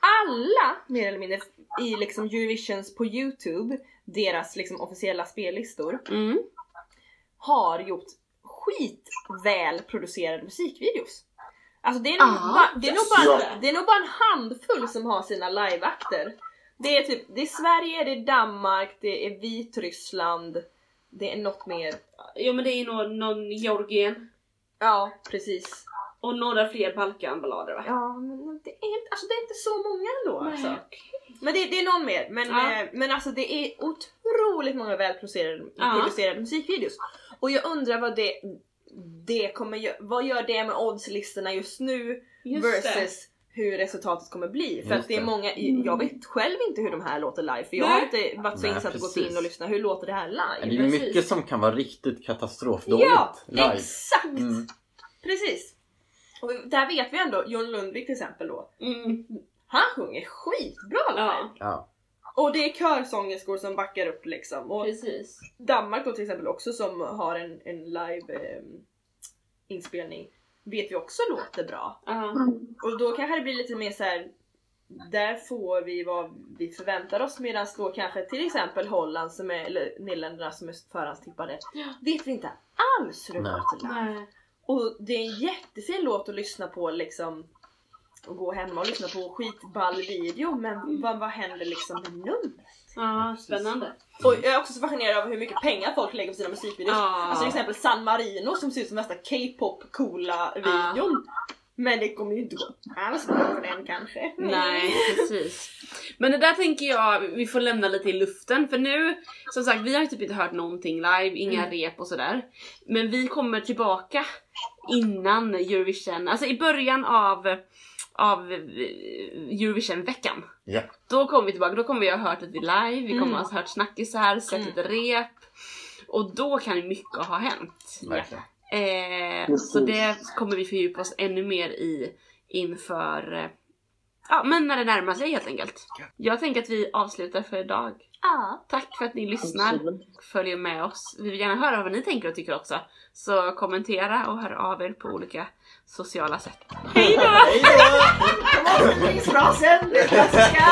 E: alla mer eller mindre i liksom Eurovisions på Youtube, deras liksom officiella spellistor,
B: Mm.
E: har gjort skitväl producerade musikvideos. Alltså det är nog,
B: Ah,
E: bara, det är nog bara, det är nog bara en handfull som har sina liveakter. Det är typ, det är Sverige, det är Danmark, det är Vitryssland, det är något mer.
B: Jo men det är nog någon Georgien
E: Ja, precis.
B: och några fler Balkanballader va?
E: Ja, men det är inte, alltså det är inte så många ändå alltså.
B: Nej.
E: Men det, det är någon mer. Men,
B: Ja.
E: eh, men alltså det är otroligt många välproducerade
B: Ja.
E: musikvideos. Och jag undrar vad det, det kommer vad gör det med oddslistorna just nu
B: Just
E: versus hur resultatet kommer bli. För
C: Just
E: att det är
C: det.
E: många, jag vet själv inte hur de här låter live för jag har
B: Nej.
E: inte varit så insatt och gått in och lyssnat. Hur låter det här
C: Men det
E: live?
C: är ju
B: precis.
C: mycket som kan vara riktigt katastrofdåligt
E: Ja,
C: live.
E: exakt!
C: Mm.
E: Precis. Och där vet vi ändå, John Lundvik till exempel då.
B: Mm.
E: Han sjunger skitbra live.
B: Ja,
C: Ja.
E: Och det är körsångerskor som backar upp liksom. Och
B: precis.
E: Danmark då till exempel också som har en, en live eh, inspelning vet vi också låter bra.
B: Ja.
E: Och då kanske det blir lite mer så här. Där får vi vad vi förväntar oss medan då kanske till exempel Holland som är, eller Nederländerna som är förhandstippade
B: Ja.
E: vet vi inte alls hur det låter.
B: Nej.
E: Och det är en jättefin låt att lyssna på liksom och gå hemma och lyssna på skitball video men vad, vad händer liksom med numret?
B: Ja, spännande.
E: Och jag är också så fascinerad av hur mycket pengar folk lägger på sina musikvideos.
B: Ja.
E: Alltså till exempel San Marino som ser ut som värsta K-pop coola videon. Men det kommer ju inte gå alls bra för den kanske.
B: Nej, precis. Men det där tänker jag vi får lämna lite i luften för nu, som sagt vi har ju typ inte hört någonting live, inga
E: Mm.
B: rep och sådär. Men vi kommer tillbaka innan Eurovision, alltså i början av, av eh, Eurovision-veckan.
C: Ja.
B: Då kommer vi tillbaka, då kommer vi ha hört lite live, vi kommer
E: Mm.
B: ha hört snackisar, sett
E: Mm.
B: lite rep. Och då kan ju mycket ha hänt.
C: Verkligen.
B: Eh, så det kommer vi fördjupa oss ännu mer i inför, eh, ja men när det närmar sig helt enkelt. Jag tänker att vi avslutar för idag.
E: Ja.
B: Tack för att ni lyssnar och följer med oss. Vi vill gärna höra vad ni tänker och tycker också. Så kommentera och hör av er på olika sociala sätt. Hej då!
E: Avslutningsfrasen, det klassiska.